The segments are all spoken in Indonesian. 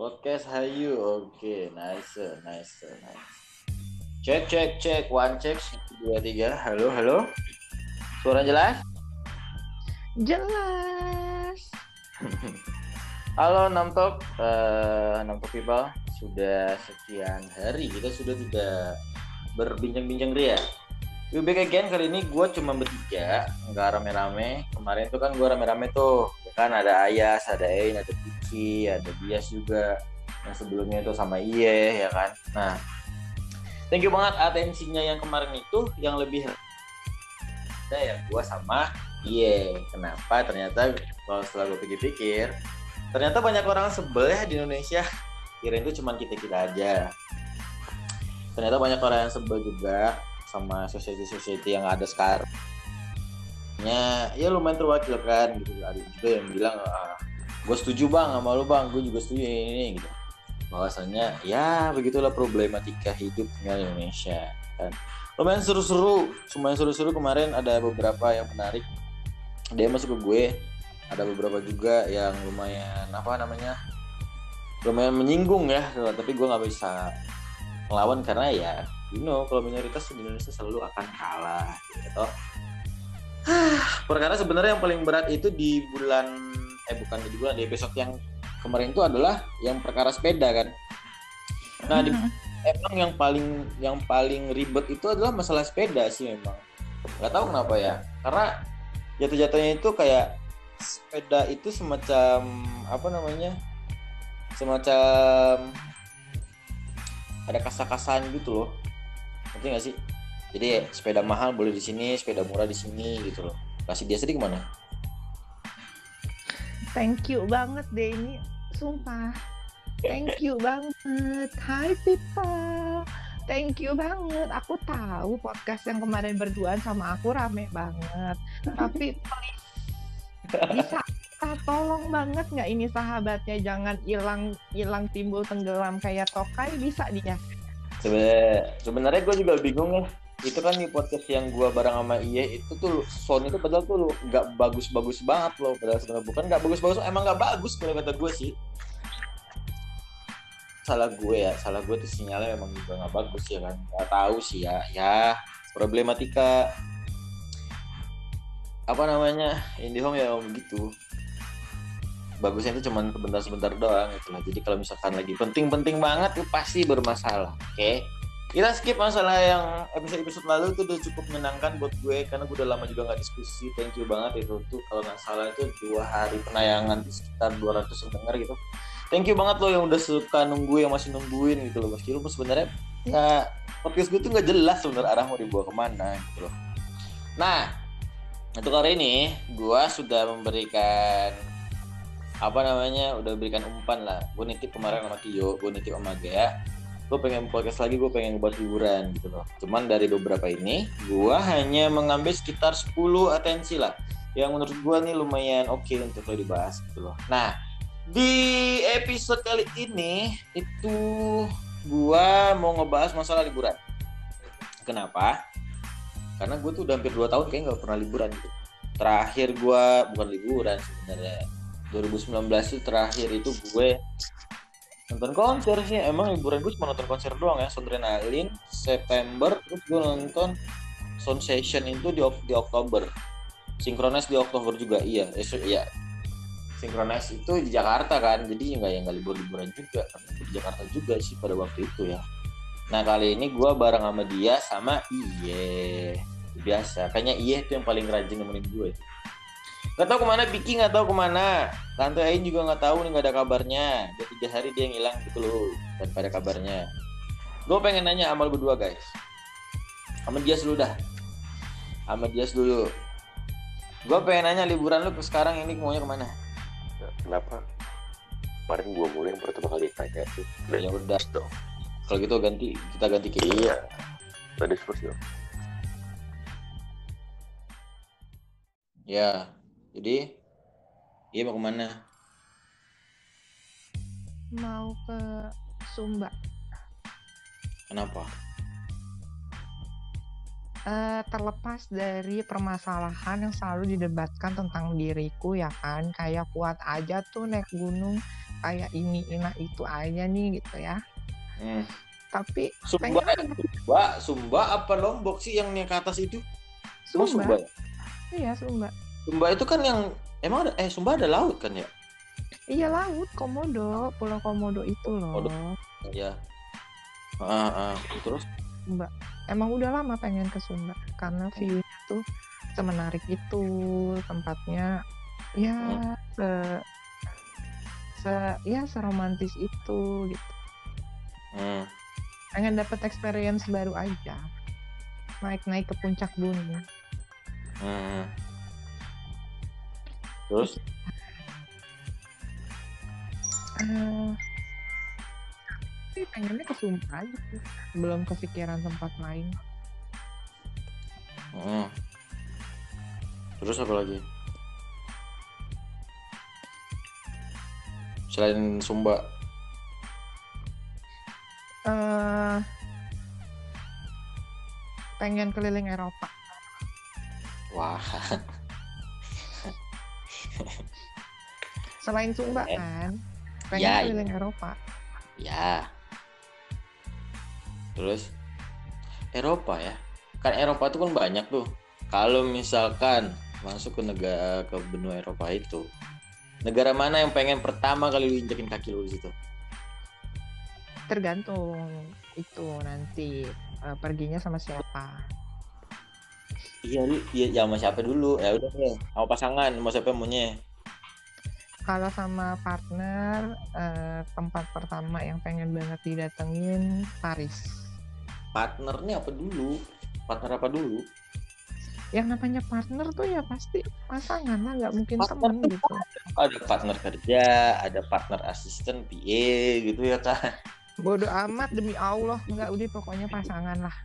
Podcast Hayu. Oke, nice, nice, nice. Cek, cek, cek. One check. Dua, tiga. Halo, halo. Suara jelas? Jelas. Halo, Namtok. Uh, Namtok people. Sudah sekian hari kita sudah tidak berbincang-bincang ria. You back again kali ini gue cuma bertiga, nggak rame-rame. Kemarin tuh kan gue rame-rame tuh, kan ada Ayas, ada Ein, ada Piki, ada Bias juga. Yang sebelumnya itu sama Iye, ya kan. Nah, thank you banget atensinya yang kemarin itu, yang lebih ada yang gue sama Iye. Kenapa? Ternyata kalau setelah gue pikir-pikir, ternyata banyak orang sebel ya di Indonesia. Kirain itu cuma kita-kita aja. Ternyata banyak orang yang sebel juga sama society-society yang ada sekarang ya, ya lumayan terwakilkan gitu ada juga yang bilang ah, gue setuju bang sama lu bang. Gue juga setuju. Ini, ini gitu. Bahwasannya ya begitulah problematika hidup tinggal di Indonesia kan. Lumayan seru-seru. Lumayan seru-seru. Kemarin ada beberapa yang menarik. Dia masuk ke gue. Ada beberapa juga yang lumayan apa namanya lumayan menyinggung ya. Tapi gue nggak bisa melawan karena ya you know kalau minoritas di Indonesia selalu akan kalah gitu. Perkara sebenarnya yang paling berat itu di bulan eh bukan di bulan di episode yang kemarin itu adalah yang perkara sepeda kan? Nah di, emang yang paling yang paling ribet itu adalah masalah sepeda sih memang. Nggak tahu kenapa ya. Karena jatuh-jatuhnya itu kayak sepeda itu semacam apa namanya semacam ada kasa-kasan gitu loh. Ngerti gak sih? Jadi sepeda mahal boleh di sini sepeda murah di sini gitu loh. Kasih dia sedih ke mana thank you banget deh ini. Sumpah. Thank you banget. Hai people. Thank you banget. Aku tahu podcast yang kemarin berduaan sama aku rame banget. Tapi please bisa tolong banget nggak ini sahabatnya jangan hilang hilang timbul tenggelam kayak tokai? Bisa dia. Sebenarnya gue juga bingung ya itu kan di podcast yang gue bareng sama Iye itu tuh sound itu padahal tuh nggak bagus-bagus banget loh padahal sebenarnya bukan nggak bagus-bagus emang nggak bagus kalau kata gue sih salah gue ya salah gue tuh sinyalnya memang juga nggak bagus ya kan nggak tahu sih ya ya problematika apa namanya IndiHome ya begitu bagusnya itu cuma sebentar-sebentar doang gitu lah. Jadi kalau misalkan lagi penting-penting banget itu pasti bermasalah. Oke. Okay? Kita skip masalah yang episode-episode lalu itu udah cukup menyenangkan buat gue karena gue udah lama juga nggak diskusi. Thank you banget itu tuh kalau nggak salah itu dua hari penayangan di sekitar 200 pendengar gitu. Thank you banget lo yang udah suka nunggu yang masih nungguin gitu loh. Meski lu sebenarnya ya podcast gue tuh nggak jelas sebenarnya arah mau dibawa ke mana gitu loh. Nah, untuk kali ini gue sudah memberikan apa namanya udah berikan umpan lah gue nitip kemarin sama Tio gue nitip sama Gea gue pengen podcast lagi gue pengen buat hiburan gitu loh. Cuman dari beberapa ini gue hanya mengambil sekitar 10 atensi lah. Yang menurut gue nih lumayan oke okay untuk lo dibahas gitu loh. Nah di episode kali ini itu gue mau ngebahas masalah liburan. Kenapa? Karena gue tuh udah hampir 2 tahun kayak nggak pernah liburan gitu. Terakhir gue bukan liburan sebenarnya. 2019 itu terakhir itu gue nonton konser sih emang liburan gue cuma nonton konser doang ya Alin September terus gue nonton Sound Session itu di, di Oktober. Synchronize di Oktober juga iya eh, iya. Synchronize itu di Jakarta kan jadi nggak yang nggak libur liburan juga karena di Jakarta juga sih pada waktu itu ya. Nah kali ini gue bareng sama dia sama Iye biasa. Kayaknya Iye itu yang paling rajin nemenin gue itu Gak tau ke mana Vicky gak tau ke mana. Tante Ain juga gak tahu nih gak ada kabarnya. Udah tiga hari dia yang hilang gitu loh. Dan pada kabarnya. Gue pengen nanya amal berdua guys. Sama Dias dulu dah. Sama Dias dulu. Gue pengen nanya liburan lu ke sekarang ini maunya ke mana? Kenapa? Kemarin gue mulai yang pertama kali tanya sih. Ya udah dong. Kalau gitu ganti kita ganti ke Iya. Tadi terus dong. Ya, jadi, iya mau ke mana? Mau ke Sumba. Kenapa? Uh, terlepas dari permasalahan yang selalu didebatkan tentang diriku ya kan kayak kuat aja tuh naik gunung kayak ini ina itu aja nih gitu ya Hmm. tapi Sumba, pengen Sumba, Sumba apa Lombok sih yang yang ke atas itu? Emang Sumba, ya? iya Sumba Sumba itu kan yang emang ada eh Sumba ada laut kan ya? iya laut Komodo Pulau Komodo itu loh Komodo. Ya. Ah, ah. terus Sumba emang udah lama pengen ke Sumba karena view-nya tuh semenarik itu tempatnya ya se se ya seromantis itu gitu hmm. pengen dapat experience baru aja naik naik ke puncak gunung Hmm. Terus? Eh sih pengennya ke Sumba aja sih. Belum kepikiran tempat lain. Hmm. Terus apa lagi? Selain Sumba, eh pengen keliling Eropa. Wah, selain Sumba Eh. kan pengen Ya, keliling Eropa ya. Terus Eropa ya, kan Eropa itu kan banyak tuh. Kalau misalkan masuk ke negara ke benua Eropa itu, negara mana yang pengen pertama kali lu injekin kaki lu di situ? tergantung itu nanti eh, perginya sama siapa Iya, lu ya, ya sama siapa dulu? Ya udah deh, sama pasangan, sama siapa maunya? kalau sama partner eh, tempat pertama yang pengen banget didatengin Paris Partnernya apa dulu? Partner apa dulu? yang namanya partner tuh ya pasti pasangan lah nggak mungkin Partner temen gitu Ada partner kerja, ada partner asisten PA gitu ya kan? Bodoh amat demi Allah nggak udah pokoknya pasangan lah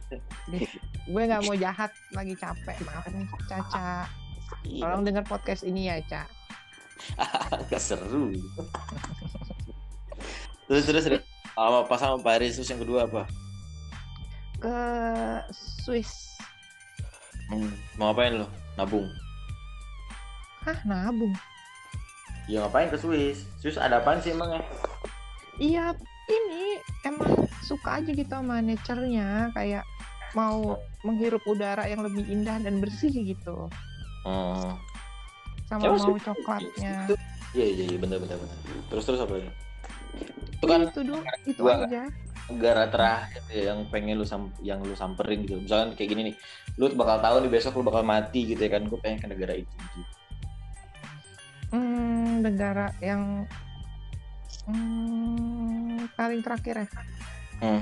Deh, gue nggak mau jahat lagi capek maaf nih Caca tolong denger podcast ini ya Ca agak seru. terus terus terus. sama pas sama Paris terus yang kedua apa? ke Swiss Hmm, mau ngapain lo? Nabung. hah nabung Ya ngapain ke Swiss? Swiss ada apaan sih emang ya? iya ini emang suka aja gitu sama nature-nya kayak mau menghirup udara yang lebih indah dan bersih gitu Hmm. sama Emang mau coklatnya Iya iya iya bener bener bener. Terus terus apa lagi? Itu kan itu doang itu gua- aja negara terakhir ya yang pengen lu sam yang lu samperin gitu. Misalkan kayak gini nih, lu bakal tahu nih besok lu bakal mati gitu ya kan. Gue pengen ke negara itu. Gitu. hmm, negara yang hmm, paling terakhir ya? Hmm.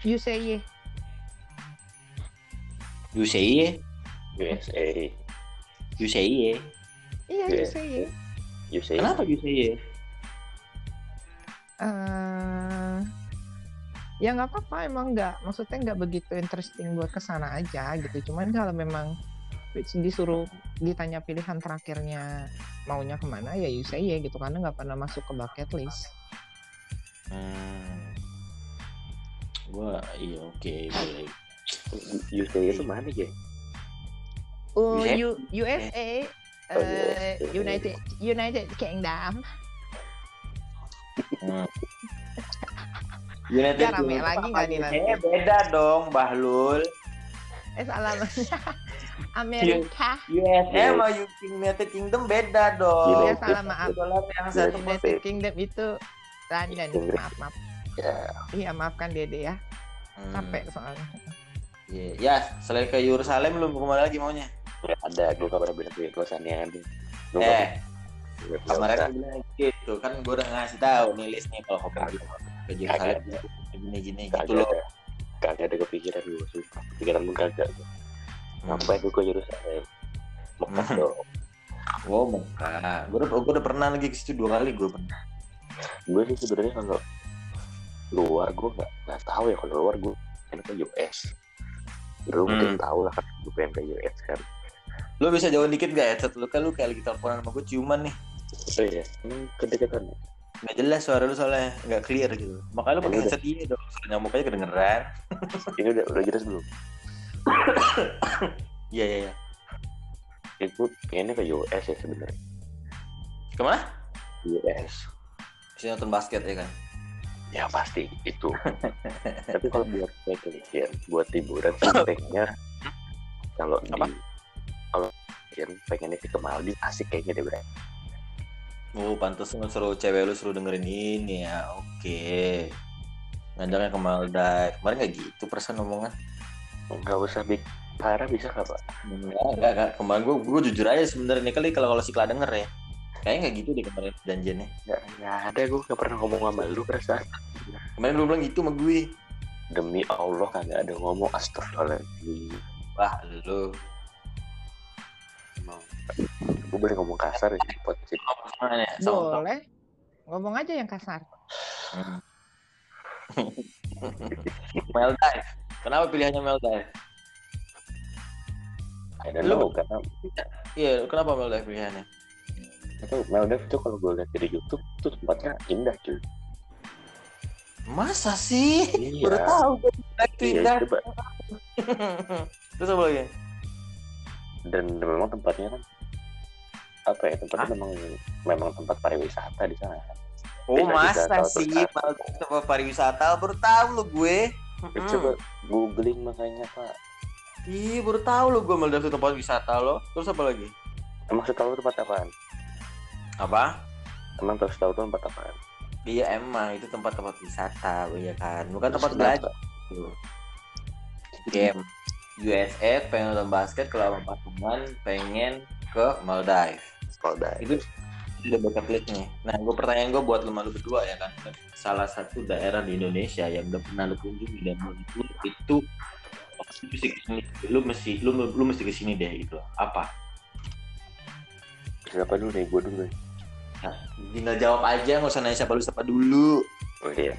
UCY UCI USA UCI iya. UCY USA Kenapa UCI eh ya nggak apa-apa emang nggak maksudnya nggak begitu interesting buat ke sana aja gitu. Cuman kalau memang disuruh ditanya pilihan terakhirnya maunya ke mana ya UCY gitu karena nggak pernah masuk ke bucket list Hmm. Gua iya oke boleh. USA itu mana ya oh, USA? U- USA Oh, USA. United United Kingdom Hmm. United Ya, rame lagi nggak nih nanti? Beda dong, Bahlul. eh salah Amerika. USA sama United Kingdom beda dong. ya salah maaf. Dolar yang satu United Kingdom itu London. Maaf maaf. Ya. Iya maafkan Dede ya. Hmm. capek soalnya. Iya, ya selain ke Yerusalem lu mau ke mana lagi maunya? Ya, ada gue kabar bilang ke kosannya ada Gua Eh, kemarin gue bilang gitu kan gue udah ngasih tahu nih list nih kalau lagi ke Yerusalem gini-gini gitu kagak loh. ada kagak ada kepikiran gue sumpah. Kepikiran pun kagak. Ngapain gue Yerusalem Mekah Hmm. dong Oh, Mekah. Gue udah, gue udah pernah lagi ke situ dua kali gue pernah. gue sih sebenarnya kalau luar gue nggak nggak tahu ya kalau luar gue ke US lu mungkin Hmm. tahu lah kan gue pengen ke US kan Lu bisa jauh dikit gak headset lu kan lu kayak lagi teleponan sama gue ciuman nih. oh iya emang kedekatan Nggak jelas suara lu soalnya nggak clear gitu. Makanya lu pakai Ini udah- headset ini dong. Suara nyamuk aja kedengeran. ini udah udah jelas belum Iya iya iya. ya gue pengennya ke US ya sebenarnya Ke mana? US Bisa nonton basket ya kan? ya pasti itu tapi kalau buat vacation buat liburan sih pengennya kalau di Apa? kalau vacation pengennya sih ke Maldives asik kayaknya deh Bre. Oh, pantas lu suruh cewek lu suruh dengerin ini ya. Oke. Ngajaknya ke Maldives. Kemarin nggak gitu perasaan omongan. Nggak usah big parah bisa nggak pak Enggak, enggak, enggak. Kemarin gue, gue jujur aja sebenarnya kali kalau kalau si Kla denger ya. Kayaknya nggak gitu deh kemarin janjiannya. nggak nggak ada gue nggak pernah ngomong sama lu perasaan Kemarin lu bilang gitu sama gue. demi Allah kagak ada ngomong astagfirullahaladzim Wah, lu. Gue boleh ngomong kasar ya di podcast ya? Boleh. Ngomong aja yang kasar. Maldives. Kenapa pilihannya Maldives? I don't Lu- know karena Iya, kenapa Maldives pilihannya? itu Maldives itu kalau gue lihat dari YouTube itu tempatnya indah cuy Masa sih? iya Baru tahu gue itu iya indah. coba Terus apa lagi? dan memang tempatnya kan apa ya tempatnya memang memang tempat pariwisata di sana Oh masa sih tempat pariwisata baru tahu lu gue. Mm-mm. coba googling makanya pak Ih baru tahu lu gue itu tempat wisata lo. Terus apa lagi? emang setahu tempat apaan Apa? emang terus tahu tuh tempat apaan Iya emang itu tempat-tempat wisata, iya kan. Bukan Terus tempat belajar. Game USA pengen nonton basket kalau sama patungan pengen ke Maldives. Maldives Itu udah bucket list nih. Nah, gue pertanyaan gue buat lu malu berdua ya kan. Salah satu daerah di Indonesia yang udah pernah lu kunjungi dan menurut lu itu lu mesti ke sini, lu mesti lu, lu mesti ke sini deh gitu. Apa? siapa dulu nih gue dulu nih. Tinggal jawab aja, nggak usah nanya siapa lu siapa dulu. oh iya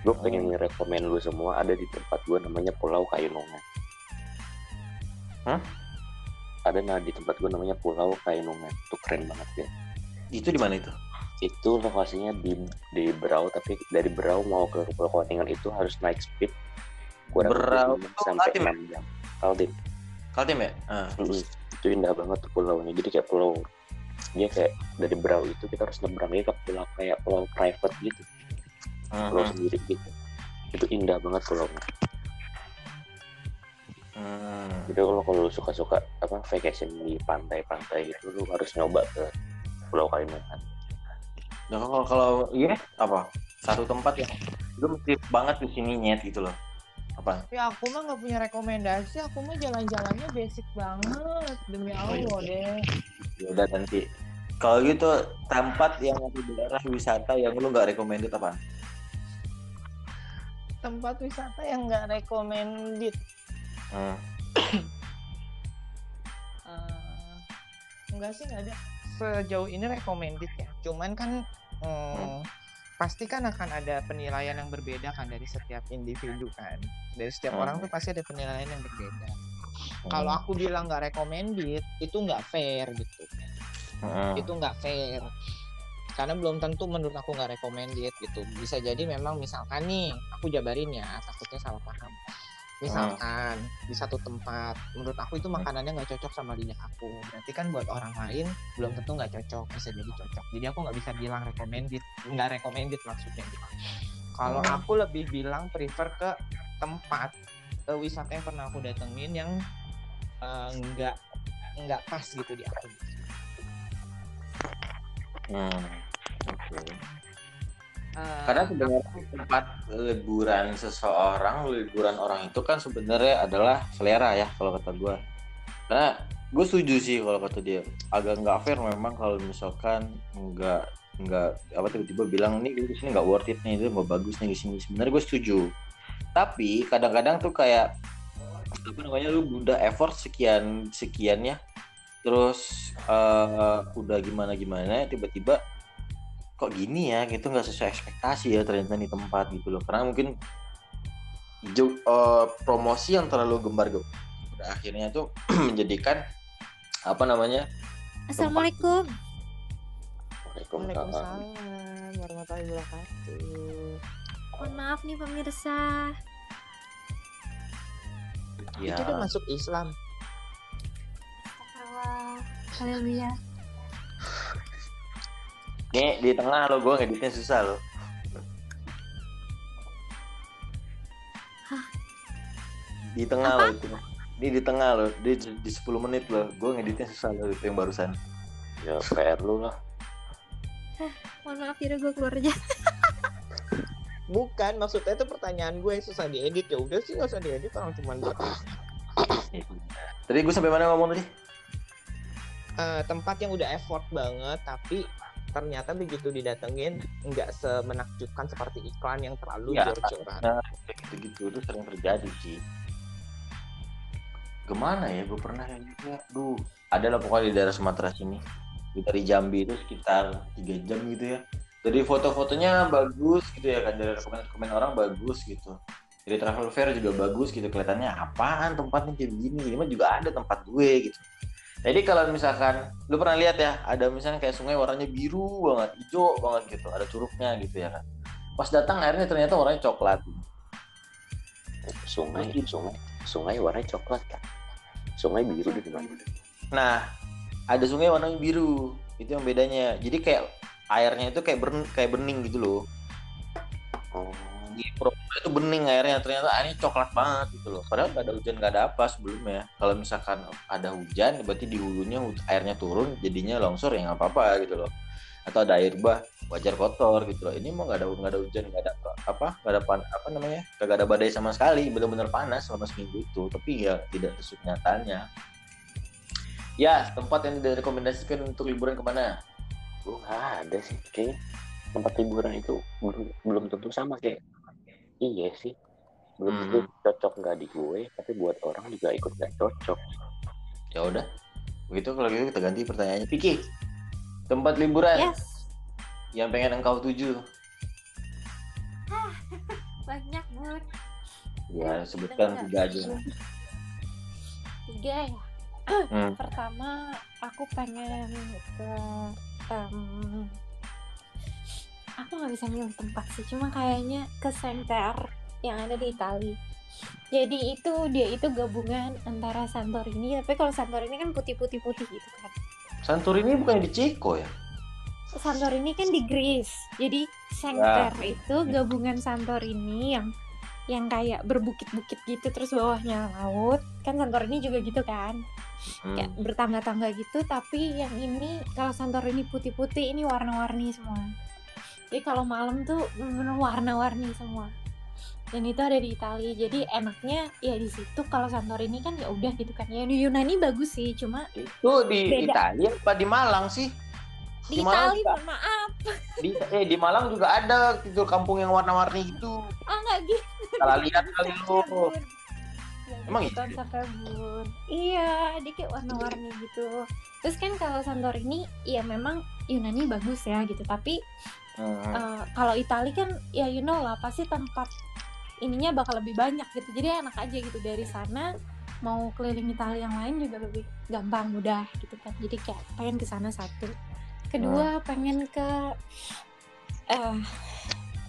gue pengen ngerekomen lu semua ada di tempat gue namanya Pulau Kayunungan Hah? ada nah di tempat gue namanya Pulau Kayunungan itu keren banget ya Itu di mana itu? itu lokasinya di di Berau tapi dari Berau mau ke Pulau Kayunungan itu harus naik speed kurang Berau. lima Oh, sampai Kaltim ya? enam jam Kaltim Kaltim ya? Ah. Mm-mm. itu indah banget tuh pulaunya jadi kayak pulau dia kayak dari Berau itu kita harus nyebrangnya ke pulau kayak pulau private gitu pulau Mhm. sendiri gitu itu indah banget pulaunya Hmm. jadi kalau kalau suka-suka apa vacation di pantai-pantai gitu lu harus nyoba ke Pulau Kalimantan Nah, kalau kalau iya apa? Satu tempat yang lu mesti banget di sini nyet gitu loh. Apa? Ya aku mah nggak punya rekomendasi. Aku mah jalan-jalannya basic banget. Demi Oh, iya. Allah deh. Ya udah nanti. Kalau gitu tempat yang di daerah wisata yang lu nggak recommended apa? Tempat wisata yang nggak recommended. Hmm. Eh, enggak sih nggak ada. Sejauh ini recommended ya. Cuman kan hmm, pasti kan akan ada penilaian yang berbeda kan dari setiap individu kan. Dari setiap Hmm. orang tuh pasti ada penilaian yang berbeda. Kalau aku bilang nggak recommended, itu nggak fair gitu. Hmm. Itu nggak fair. Karena belum tentu menurut aku nggak recommended gitu. Bisa jadi memang misalkan nih, aku jabarin ya, takutnya salah paham. Misalkan di satu tempat, menurut aku itu makanannya nggak cocok sama lidah aku. Berarti kan buat orang lain belum tentu nggak cocok, bisa jadi cocok. Jadi aku nggak bisa bilang recommended, nggak recommended maksudnya. gitu. Kalau Hmm. aku lebih bilang prefer ke tempat eh, wisata yang pernah aku datengin yang eh, nggak nggak pas gitu di aku. Hmm. Oke. Eh, Karena sebenarnya tempat liburan seseorang, liburan orang itu kan sebenarnya adalah selera ya kalau kata gue. Karena gue setuju sih kalau kata dia agak nggak fair memang kalau misalkan nggak nggak apa tiba-tiba bilang nih di sini nggak worth it nih itu nggak bagus nih di sini. Sebenarnya gue setuju. Tapi kadang-kadang tuh kayak apa namanya lu udah effort sekian sekian ya, terus eh, udah gimana gimana tiba-tiba kok gini ya gitu nggak sesuai ekspektasi ya ternyata di tempat gitu loh karena mungkin eh, promosi yang terlalu gembar gembar akhirnya tuh menjadikan apa namanya Assalamualaikum. Waalaikumsalam Waalaikumsalam warahmatullahi wabarakatuh. Mohon maaf nih pemirsa. ya Itu udah masuk Islam. Astagfirullah. Haleluya. Nih di tengah lo gue ngeditnya susah lo. Di tengah lo itu. Ini di tengah lo, di, di 10 menit lo. Gue ngeditnya susah lo itu yang barusan. ya PR lu lah Mohon maaf ya gue keluar aja. Bukan, maksudnya itu pertanyaan gue yang susah diedit ya udah sih nggak usah diedit orang cuma buat Tadi gue sampai mana ngomong tadi? eh, tempat yang udah effort banget tapi ternyata begitu didatengin nggak semenakjubkan seperti iklan yang terlalu Ya. jor-joran. Nah, gitu-gitu itu sering terjadi sih. Gimana ya? Gue pernah yang juga. Duh, ada lah pokoknya di daerah Sumatera sini. Dari Jambi itu sekitar tiga jam gitu ya. Jadi foto-fotonya bagus gitu ya kan dari komen-komen orang bagus gitu. Jadi travel fair juga bagus gitu kelihatannya apaan tempatnya kayak begini. Ini mah juga ada tempat gue gitu. Jadi kalau misalkan lu pernah lihat ya, ada misalnya kayak sungai warnanya biru banget, hijau banget gitu, ada curugnya gitu ya kan. Pas datang airnya ternyata warnanya coklat. sungai sungai sungai warnanya coklat kan sungai biru di mana Nah, ada sungai warnanya biru. Itu yang bedanya. Jadi kayak airnya itu kayak bern kayak bening gitu loh. oh Di Purwokerto itu bening airnya. Ternyata airnya coklat banget gitu loh. Padahal nggak ada hujan nggak ada apa sebelumnya. Kalau misalkan ada hujan, berarti di hulunya hu- airnya turun, jadinya longsor ya nggak apa-apa gitu loh. Atau ada air bah, wajar kotor gitu loh. Ini mau nggak ada nggak ada hujan, nggak ada apa, nggak ada pan, apa namanya, nggak ada badai sama sekali. Benar-benar panas selama seminggu itu. Tapi ya tidak sesuai nyatanya. Ya, tempat yang direkomendasikan untuk liburan ke mana? gue ada sih kayak tempat liburan itu belum belum tentu sama kayak iya sih belum tentu cocok nggak di gue tapi buat orang juga ikut nggak cocok Ya udah. Begitu kalau gitu kita ganti pertanyaannya. Piki, tempat liburan Yes. yang pengen engkau tuju. Banyak bun. Ya, sebutkan tiga aja. Tiga ya. Hmm. Pertama aku pengen ke em, aku nggak bisa milih tempat sih. Cuma kayaknya ke Center yang ada di Itali. Jadi itu dia itu gabungan antara Santorini, tapi kalau Santorini kan putih-putih putih gitu kan. Santorini bukan di Ceko ya? Santorini kan di Greece. Jadi Center itu gabungan Santorini yang yang kayak berbukit-bukit gitu terus bawahnya laut. Kan Santorini juga gitu kan. Hmm. Kayak bertangga-tangga gitu tapi yang ini kalau Santorini putih-putih ini warna-warni semua. Jadi kalau malam tuh bener warna-warni semua. Dan itu ada di Italia. Jadi enaknya ya di situ kalau Santorini kan ya udah gitu kan. Ya di Yunani bagus sih, cuma Itu di Beda. Italia apa di Malang sih? di, Di Malang juga. maaf. Di eh di Malang juga ada gitu kampung yang warna-warni gitu. Ah nggak gitu. Salah lihat kali lu. Bun. Ya, Emang gitu gitu ya? konsepnya, Bun. Iya, dia kayak warna-warni gitu. Terus kan kalau Santorini ya memang Yunani bagus ya gitu, tapi Hmm. eh, kalau Itali kan ya you know lah pasti tempat ininya bakal lebih banyak gitu. Jadi enak aja gitu dari sana mau keliling Italia yang lain juga lebih gampang mudah gitu kan. Jadi kayak pengen ke sana satu. Kedua pengen ke eh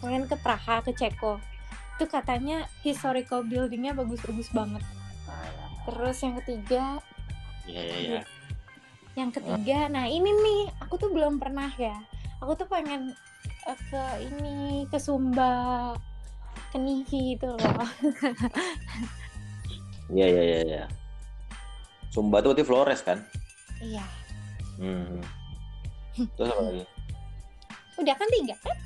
pengen ke Praha, ke Ceko. Itu katanya historical buildingnya bagus-bagus banget. Terus yang ketiga, Iya iya iya. yang ketiga, nah ini nih, aku tuh belum pernah ya. Aku tuh pengen ke ini, ke Sumba, ke Nihi itu loh. Iya iya iya iya. Sumba tuh berarti Flores kan? iya, Hmm. Terus apa lagi? udah kan tiga kan?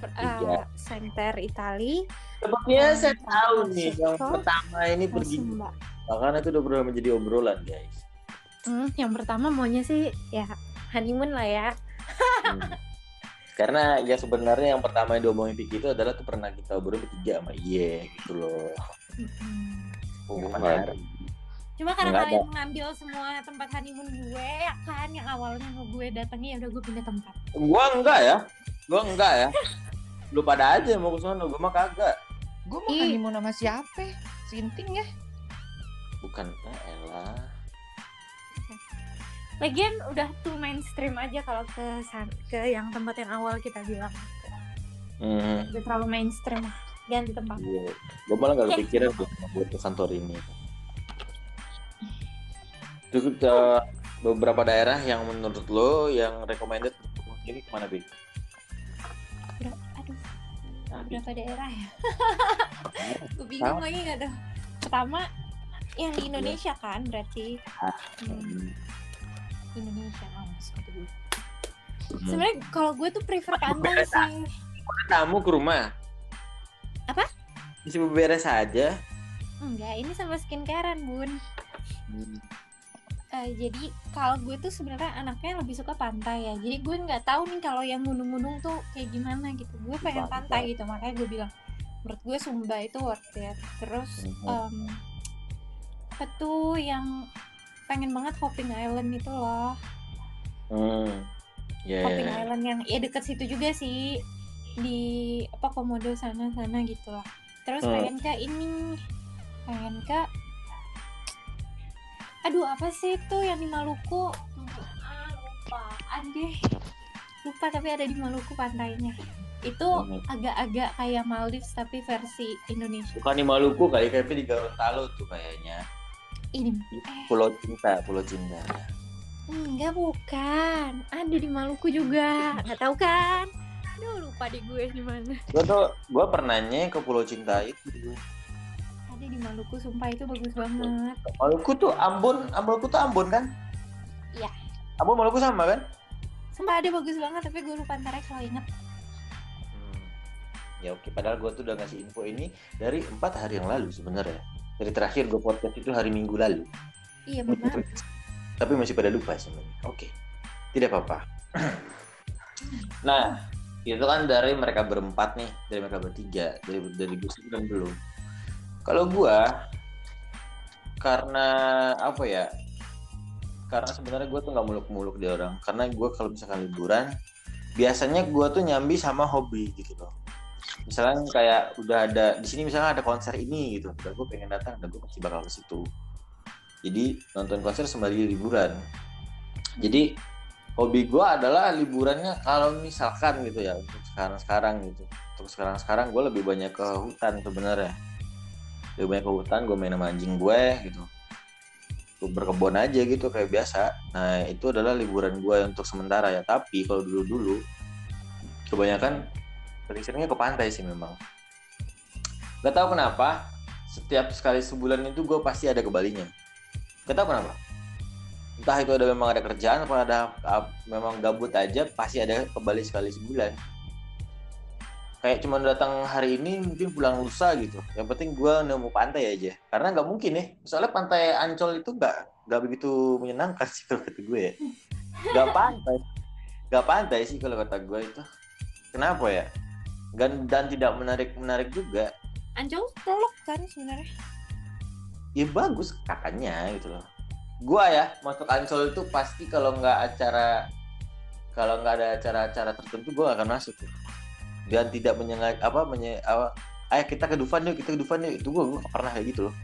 Eh, Center Itali, Sepertinya saya Yang tahu nih yang pertama ini pergi Sumba. karena itu udah pernah menjadi obrolan guys. Hmm, yang pertama maunya sih ya honeymoon lah ya. Hmm. Karena ya sebenarnya yang pertama yang diomongin Vicky itu adalah tuh pernah kita obrolin bertiga sama Iye gitu loh. Mm-mm. Oh. Cuma karena Nggak kalian mengambil semua tempat honeymoon gue ya kan yang awalnya mau gue datangi ya udah gue pindah tempat. Gua enggak ya. Gua enggak ya. Lu pada aja mau ke sana, gua mah kagak. Gue mau honeymoon sama siapa? Sinting ya? Bukan ah, elah. Lagian udah tuh mainstream aja kalau ke ke yang tempat yang awal kita bilang. Hmm. Udah terlalu mainstream lah. Ganti tempat. Iya. Gua malah gak kepikiran tuh buat ke Santorini. Terus uh, beberapa daerah yang menurut lo yang recommended untuk Ini ke mana, Bi? Ber- aduh Nah, berapa daerah ya gue bingung lagi nggak ada pertama yang di Indonesia kan berarti Hmm, Indonesia oh, satu dulu. Hmm. sebenarnya kalau gue tuh prefer pantai sih Tamu ke rumah. Apa? Bisa beberes aja. enggak ini sama skincarean bun Eh, jadi kalau gue tuh sebenarnya anaknya lebih suka pantai ya jadi gue nggak tahu nih kalau yang gunung-gunung tuh kayak gimana gitu gue pengen Pantai. pantai gitu makanya gue bilang menurut gue Sumba itu worth it terus em, apa tuh yang pengen banget Hopping Island itu loh Hmm. Ya. Hopping Island yang ya deket situ juga sih di apa Komodo sana sana gitu lah terus Hmm. pengen ke ini pengen ke aduh apa sih itu yang di Maluku ah lupa deh lupa tapi ada di Maluku pantainya itu Hmm. agak-agak kayak Maldives tapi versi Indonesia Bukan di Maluku kali, tapi di Gorontalo tuh kayaknya. Ini Pulau Cinta, Pulau Cinta. enggak bukan ada di Maluku juga nggak tahu kan aduh lupa di gue di mana Gua tuh, gua pernahnya ke Pulau Cinta itu. ada di Maluku sumpah itu bagus banget Maluku tuh Ambon, Maluku tuh Ambon kan? Iya. Ambon Maluku sama kan? sumpah ada bagus banget tapi gue lupa ntar ya kalau inget Hmm. Ya oke, padahal gua tuh udah ngasih info ini dari empat hari yang lalu sebenarnya. Dari terakhir gue podcast itu hari Minggu lalu. iya benar Tapi masih pada lupa sebenarnya. Oke, tidak apa-apa. nah, itu kan dari mereka berempat nih, dari mereka bertiga, dari dari gue kan belum. Kalau gua karena apa ya? Karena sebenarnya gue tuh nggak muluk-muluk di orang. Karena gue kalau misalkan liburan, biasanya gua tuh nyambi sama hobi gitu loh. Misalnya kayak udah ada di sini misalnya ada konser ini gitu, udah gue pengen datang, dan gue pasti bakal ke situ. Jadi nonton konser sembari liburan. Jadi hobi gue adalah liburannya kalau misalkan gitu ya untuk sekarang-sekarang gitu. Untuk sekarang-sekarang gue lebih banyak ke hutan sebenarnya. Lebih banyak ke hutan, gue main sama anjing gue gitu. Gue berkebun aja gitu kayak biasa. Nah itu adalah liburan gue untuk sementara ya. Tapi kalau dulu-dulu kebanyakan sering seringnya ke pantai sih memang. Gak tahu kenapa setiap sekali sebulan itu gue pasti ada ke Balinya. Gak tahu kenapa. Entah itu ada memang ada kerjaan atau ada memang gabut aja pasti ada ke Bali sekali sebulan. Kayak cuma datang hari ini mungkin pulang lusa gitu. Yang penting gue nemu pantai aja. Karena nggak mungkin ya. Soalnya pantai Ancol itu nggak nggak begitu menyenangkan sih kalau kata gue ya. Nggak pantai. Nggak pantai sih kalau kata gue itu. Kenapa ya? Dan, dan tidak menarik menarik juga. Ancol teluk kan sebenarnya ya bagus katanya gitu loh gua ya masuk ancol itu pasti kalau nggak acara kalau nggak ada acara-acara tertentu gua akan masuk tuh. dan tidak menyengat apa menye apa ayo kita ke Dufan yuk kita ke Dufan yuk itu gua, pernah kayak gitu loh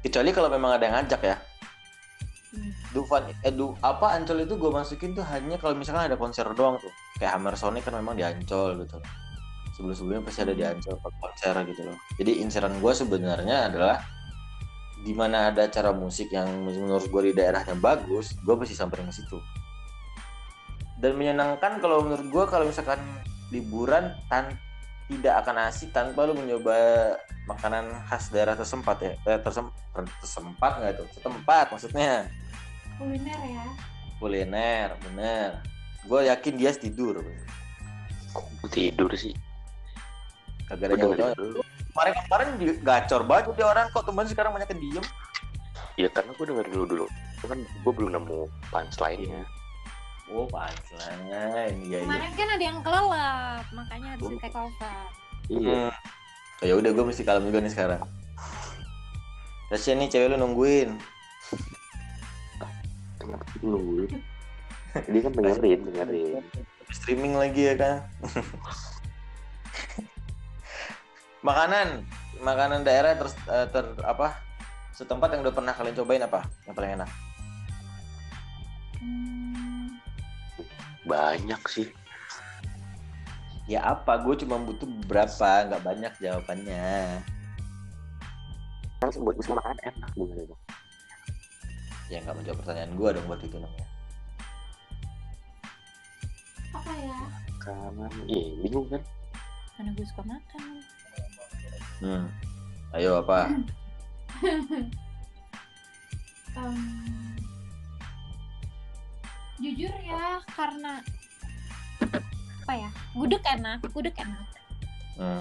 kecuali kalau memang ada yang ngajak ya. Dufan eh du, apa Ancol itu gue masukin tuh hanya kalau misalkan ada konser doang tuh. Kayak Hammer Sonic kan memang di Ancol gitu. Sebelum-sebelumnya pasti ada di Ancol konser gitu loh. Jadi inceran gue sebenarnya adalah di mana ada acara musik yang menurut gue di daerahnya bagus gue pasti samperin ke situ. Dan menyenangkan kalau menurut gue kalau misalkan liburan tan tidak akan asik tanpa lu mencoba makanan khas daerah tersempat ya. Eh, tersem tersempat nggak tuh? Setempat maksudnya kuliner ya kuliner bener gue yakin dia tidur Kok tidur sih? kagak ada dulu. kemarin kemarin gacor banget dia orang kok teman sekarang banyak yang diem Ya karena gue dengerin dulu dulu. Kan gue belum nemu punchline-nya. oh punchline iya iya kemarin kan ada yang kelelap makanya harus di take over Iya. Hmm. ya udah gue mesti kalem juga nih sekarang Kasian nih cewek lu nungguin Sih nungguin? Dia kan dengerin, dengerin. streaming lagi ya kan makanan makanan daerah ter, eh, ter apa setempat yang udah pernah kalian cobain apa yang paling enak Banyak sih. ya apa gue cuma butuh beberapa nggak banyak jawabannya Kan buat bisa makan enak. Ya nggak menjawab pertanyaan gue dong buat itu namanya ya Kanan, iya bingung kan? mana gue suka makan Hmm. Ayo apa? Em, jujur ya karena apa ya gudeg enak gudeg enak Hmm.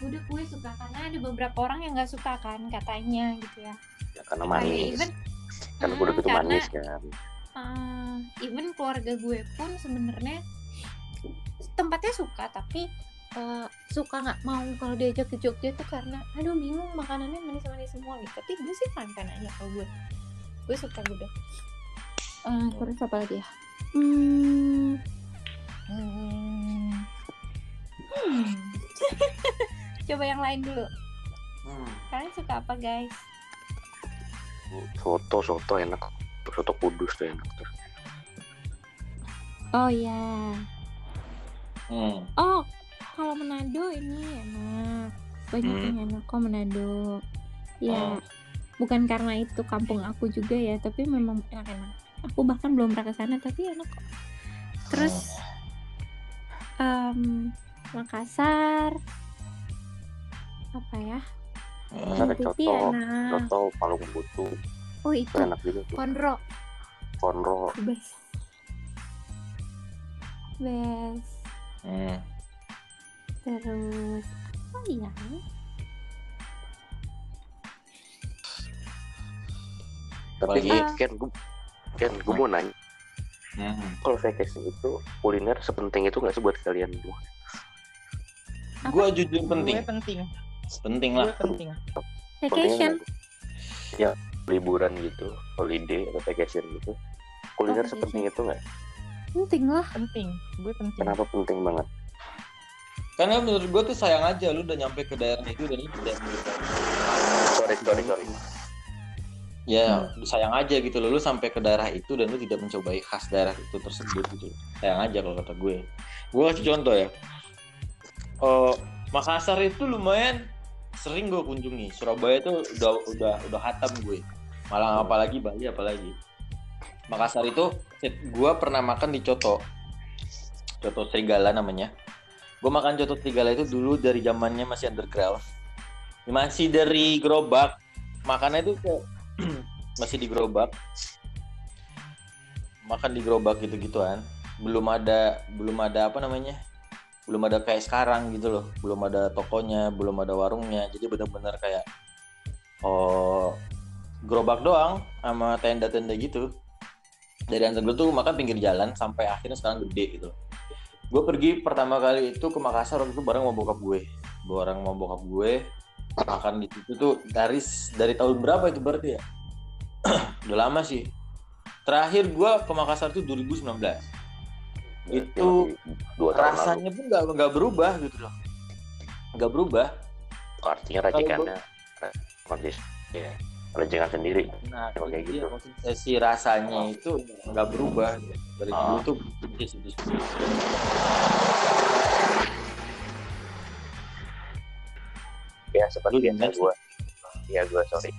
Gudeg gue suka karena ada beberapa orang yang nggak suka kan katanya gitu ya Ya, karena manis. even Karena Hmm, udah itu karena- manis kan. eh, even keluarga gue pun sebenarnya tempatnya suka tapi eh, suka nggak mau kalau diajak ke Jogja tuh karena aduh bingung makanannya manis-manis semua gitu tapi gue sih fan fan aja kalau gue gue suka gudeg Eh, terus apa lagi ya hmm, Hmm. hmm. coba yang lain dulu Hmm. kalian suka apa guys Soto, soto enak. Soto kudus tuh enak tuh. oh ya Hmm. oh kalau Manado ini enak banyak Hmm. yang enak kok Manado ya Oh. bukan karena itu kampung aku juga ya tapi memang enak-enak aku bahkan belum pernah ke sana tapi enak kok terus em, Makassar apa ya Masa ada Tapi coto, enak coto palung butu. oh itu Itu enak juga tuh. Konro Konro. best best Hmm. terus apa ya Tapi nih, Ken, gue, Ken, gue mau nanya. Hmm. Kalau vacation itu kuliner sepenting itu nggak sih buat kalian semua? Gua jujur penting. Gue penting. Penting Gue lah. penting. vacation Ya liburan gitu, holiday atau vacation gitu. Kuliner Oh, sepenting itu nggak? penting lah Penting. Gue penting. Kenapa penting banget? Karena menurut gua tuh sayang aja lu udah nyampe ke daerah itu dan itu tidak Sorry, sorry, sorry. Ya, sayang aja gitu loh. Lu sampai ke daerah itu dan lu tidak mencobai khas daerah itu tersebut gitu. Sayang aja kalau kata gue. Gue kasih contoh ya. Oh, Makassar itu lumayan sering gue kunjungi. Surabaya itu udah udah udah hatam gue. Malang apalagi Bali apalagi. Makassar itu gue pernah makan di Coto. Coto Serigala namanya. Gue makan Coto Serigala itu dulu dari zamannya masih underground. Masih dari gerobak. Makannya itu kayak masih di gerobak makan di gerobak gitu gituan belum ada belum ada apa namanya belum ada kayak sekarang gitu loh. Belum ada tokonya belum ada warungnya. Jadi benar-benar kayak oh gerobak doang sama tenda-tenda gitu. Dari underground tuh makan pinggir jalan sampai akhirnya sekarang gede gitu. Gue pergi pertama kali itu ke Makassar waktu itu bareng sama bokap gue. Bareng sama bokap gue makan di situ tuh dari dari tahun berapa itu berarti ya? Udah lama sih. Terakhir gua ke Makassar tuh 2019 Itu dua tahun lalu. rasanya pun nggak nggak berubah gitu loh nggak berubah Artinya racikannya kondisi ya racikan sendiri. nah kayak dia, gitu. maksudnya si rasanya itu nggak berubah dari dulu Ah. tuh. Ya seperti biasa gue. Ya gue sorry.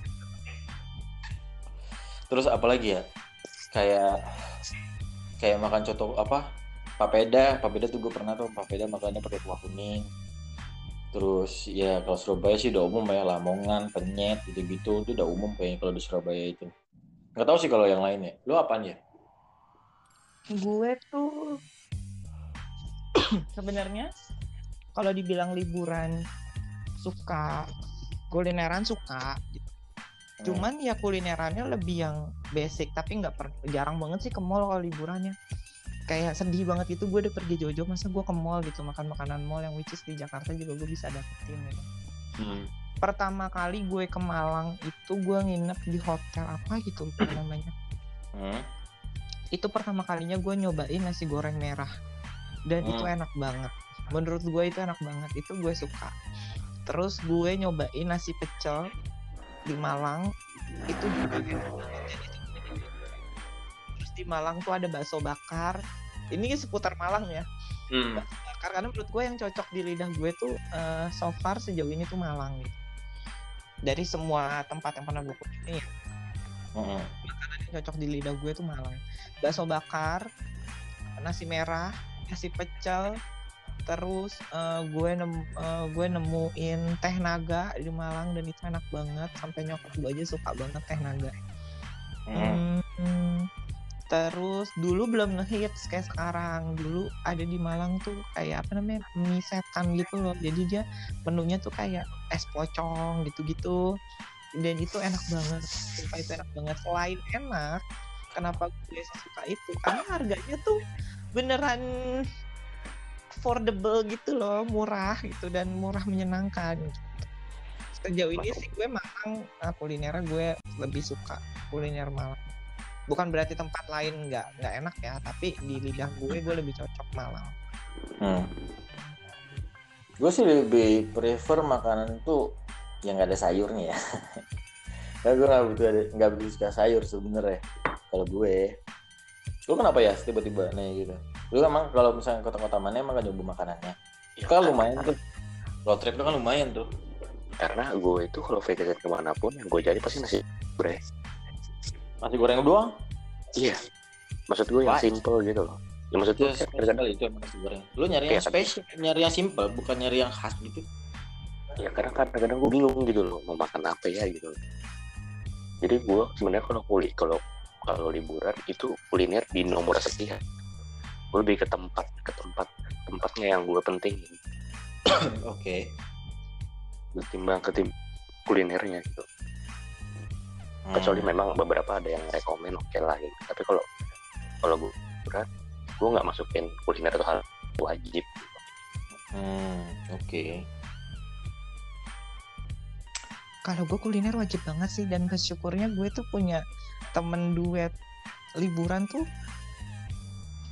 terus apalagi ya kayak kayak makan coto apa papeda papeda tuh gue pernah tuh papeda makannya pakai kuah kuning. Terus ya kalau Surabaya sih udah umum ya Lamongan penyet gitu-gitu itu udah umum kayaknya kalau di Surabaya itu. Nggak tahu sih kalau yang lainnya. Lu apaan ya? Gue tuh sebenarnya kalau dibilang liburan suka kulineran suka gitu. cuman ya kulinerannya lebih yang basic tapi nggak jarang banget sih ke mall kalau liburannya kayak sedih banget itu gue udah pergi jojo masa gue ke mall gitu makan makanan mall yang which is di Jakarta juga gue bisa dapetin gitu. Hmm. pertama kali gue ke Malang itu gue nginep di hotel apa gitu lupa namanya. Hmm. itu pertama kalinya gue nyobain nasi goreng merah. Dan itu Hmm. enak banget. Menurut gue itu enak banget itu gue suka. Terus gue nyobain nasi pecel di Malang itu juga enak banget. Itu terus di Malang tuh ada bakso bakar ini seputar Malang ya. Hmm. karena menurut gue yang cocok di lidah gue tuh eh, so far sejauh ini tuh Malang gitu. Dari semua tempat yang pernah gue kunjungi ya, Hmm. makanan yang cocok di lidah gue tuh Malang. Bakso bakar nasi merah nasi pecel terus eh, gue nem eh, gue nemuin teh naga di Malang dan itu enak banget. Sampai nyokap gue aja suka banget teh naga. Hmm. Hmm, terus dulu belum ngehits kayak sekarang. Dulu ada di Malang tuh kayak apa namanya mie setan gitu loh. Jadi dia menunya tuh kayak es pocong gitu-gitu. Dan itu enak banget. Sumpah itu enak banget. Selain enak, kenapa gue suka itu? Karena harganya tuh beneran affordable gitu loh, murah gitu dan murah menyenangkan. Gitu. Sejauh ini sih gue Malang nah, kulinernya gue lebih suka kuliner Malang. Bukan berarti tempat lain nggak nggak enak ya, tapi di lidah gue gue lebih cocok Malang. Hmm. Gue sih lebih prefer makanan tuh yang gak ada sayurnya ya. Karena gue nggak butuh ada nggak begitu suka sayur sebenarnya. Kalau gue, lu kenapa ya tiba-tiba nih gitu? Lu emang kalau misalnya kota-kota mana emang gak nyoba makanannya? Ya, Kan lumayan tuh. Road trip itu kan lumayan tuh. karena gue itu kalau vacation ke mana pun yang gue jadi pasti nasi goreng Nasi goreng doang. iya maksud gue yang simple gitu loh ya maksud gue kali itu emang nasi goreng. Lu nyari yang tapi- spesial, nyari yang simple, bukan nyari yang khas gitu. ya karena kadang-kadang gue bingung gitu loh mau makan apa ya gitu loh. jadi gue sebenarnya kalau kulit kalau kalau liburan itu kuliner di nomor sekian gue lebih ke tempat ke tempat tempatnya yang gue pentingin Oke. ketimbang ketim kulinernya gitu Hmm. kecuali memang beberapa ada yang rekomen oke lah gitu tapi kalau kalau gue liburan gue nggak masukin kuliner itu hal wajib Hmm, oke. Kalau gue kuliner wajib banget sih dan bersyukurnya gue tuh punya temen duet liburan tuh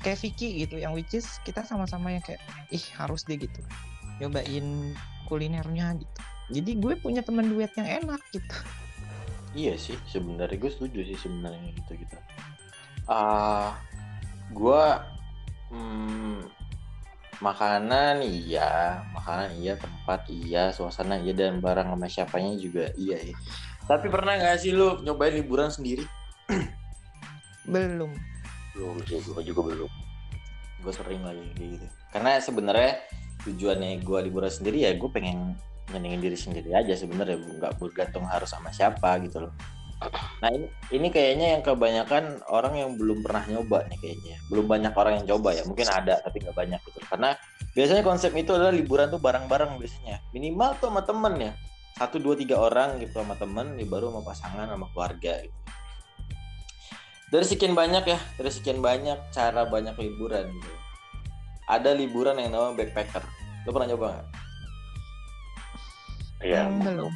kayak Vicky gitu yang which is kita sama-sama yang kayak ih harus deh gitu nyobain kulinernya gitu. Jadi gue punya temen duet yang enak gitu. Iya sih, sebenarnya gue setuju sih sebenarnya gitu gitu. Ah, gua hmm, makanan iya, makanan iya, tempat iya, suasana iya dan barang sama siapanya juga iya ya. Tapi pernah nggak sih lu nyobain liburan sendiri? Belum. belum sih gue juga belum Gue sering lagi kayak gitu. Karena sebenarnya tujuannya gue liburan sendiri ya gue pengen nyenengin diri sendiri aja sebenarnya nggak bergantung harus sama siapa gitu loh. Nah ini, ini kayaknya yang kebanyakan orang yang belum pernah nyoba nih kayaknya. Belum banyak orang yang coba ya. Mungkin ada tapi nggak banyak gitu. Karena biasanya konsep itu adalah liburan tuh bareng-bareng biasanya. Minimal tuh sama temen ya. Satu, dua, tiga orang gitu sama temen. Ya baru sama pasangan sama keluarga gitu. Dari sekian banyak ya. Dari sekian banyak cara banyak liburan gitu. Ada liburan yang namanya backpacker. Lo pernah nyoba nggak? Ya Hmm, belum.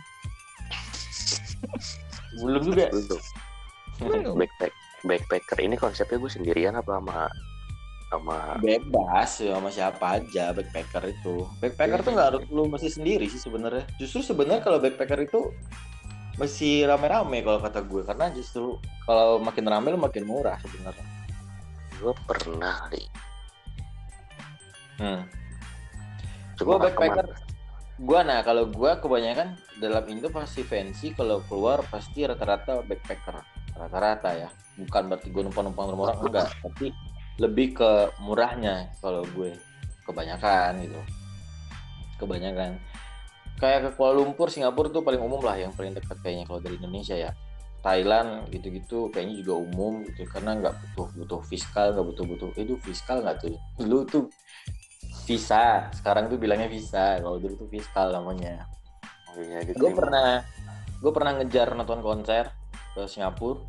Belum juga. belum Belum. backpack backpacker ini konsepnya gue sendirian apa sama sama bebas ya sama siapa aja backpacker itu backpacker tuh nggak harus lu mesti sendiri sih sebenarnya justru sebenarnya kalau backpacker itu mesti rame-rame kalau kata gue karena justru kalau makin rame lu makin murah sebenarnya gue pernah kali hmm. Nggak backpacker. ke mana. Gue nah kalau gue kebanyakan dalam Indo pasti fancy kalau keluar pasti rata-rata backpacker. Rata-rata ya. Bukan berarti gue numpang-numpang rumah orang enggak. Tapi lebih ke murahnya kalau gue. Kebanyakan gitu. Kebanyakan. Kayak ke Kuala Lumpur Singapura tuh paling umum lah yang paling dekat kayaknya kalau dari Indonesia ya. Thailand gitu-gitu kayaknya juga umum gitu karena nggak butuh butuh fiskal nggak butuh butuh itu fiskal nggak tuh? Dulu tuh visa. Sekarang tuh bilangnya visa. Kalau dulu tuh fiskal namanya. Oh, iya, gitu gue ya. pernah gue pernah ngejar nonton konser ke Singapura.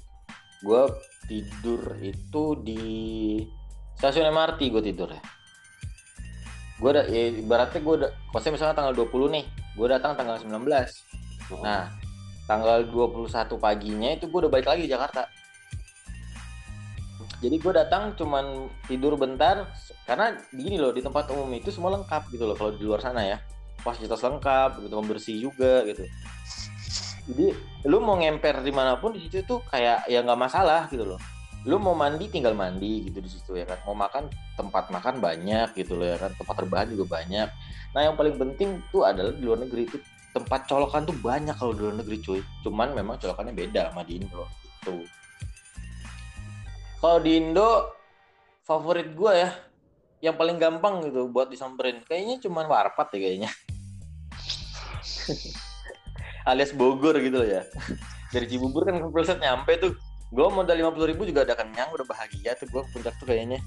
Gue tidur itu di stasiun MRT gue tidur ya. Gue udah ya, ibaratnya gue udah konser misalnya tanggal 20 nih gue datang tanggal 19 nah tanggal 21 paginya itu gue udah balik lagi di Jakarta jadi gue datang cuman tidur bentar karena gini loh di tempat umum itu semua lengkap gitu loh kalau di luar sana ya. Fasilitas lengkap gitu membersih juga gitu. Jadi lu mau ngemper di mana pun di situ tuh kayak ya nggak masalah gitu loh. Lu mau mandi tinggal mandi gitu di situ ya kan. Mau makan tempat makan banyak gitu loh ya kan. Tempat rebahan juga banyak. Nah yang paling penting tuh adalah di luar negeri itu tempat colokan tuh banyak kalau di luar negeri cuy. Cuman memang colokannya beda sama di Indo gitu kalau di Indo favorit gue ya yang paling gampang gitu buat disamperin. Kayaknya cuma warpat ya kayaknya. Alias Bogor gitu loh ya. Dari Cibubur kan ke Pilset nyampe tuh. Gue modal lima puluh ribu juga udah kenyang udah bahagia tuh gue puncak tuh kayaknya.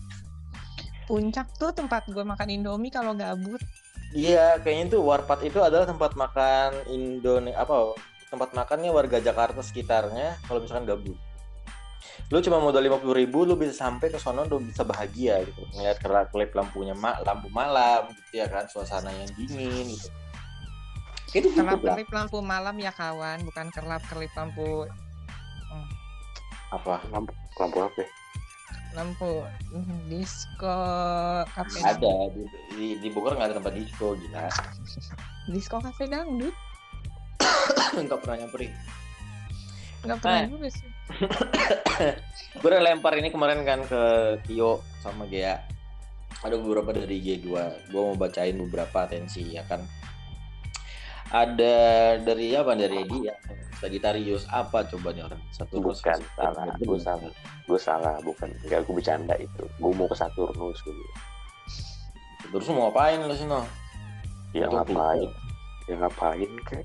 Puncak tuh tempat gue makan Indomie kalau gabut. iya kayaknya tuh warpat itu adalah tempat makan Indonesia apa tempat makannya warga Jakarta sekitarnya kalau misalkan gabut lu cuma modal lima puluh ribu lu bisa sampai ke sono lu bisa bahagia gitu. Ngeliat klip lampunya ma lampu malam gitu ya kan suasana yang dingin gitu. Itu Kelap lah. kelip lampu malam ya kawan, bukan kelap kelip lampu apa? Lampu lampu apa ya? lampu mm, disco kafe ada di, di, di Bogor nggak ada tempat disco gila. Disco kafe dangdut? Nggak pernah nyamperin. Nggak pernah Eh. juga sih gue udah lempar ini kemarin kan ke Tio sama Gea. Ada beberapa dari G2 gue mau bacain beberapa atensi ya kan? Ada dari apa? Dari Edi ya. Sagittarius apa coba nih orang? Satu bukan salah. Gue salah. Gue salah bukan. Enggak gue bercanda itu. Gue mau ke Saturnus gitu terus mau ngapain lu sih no ya ngapain? Ya ngapain kek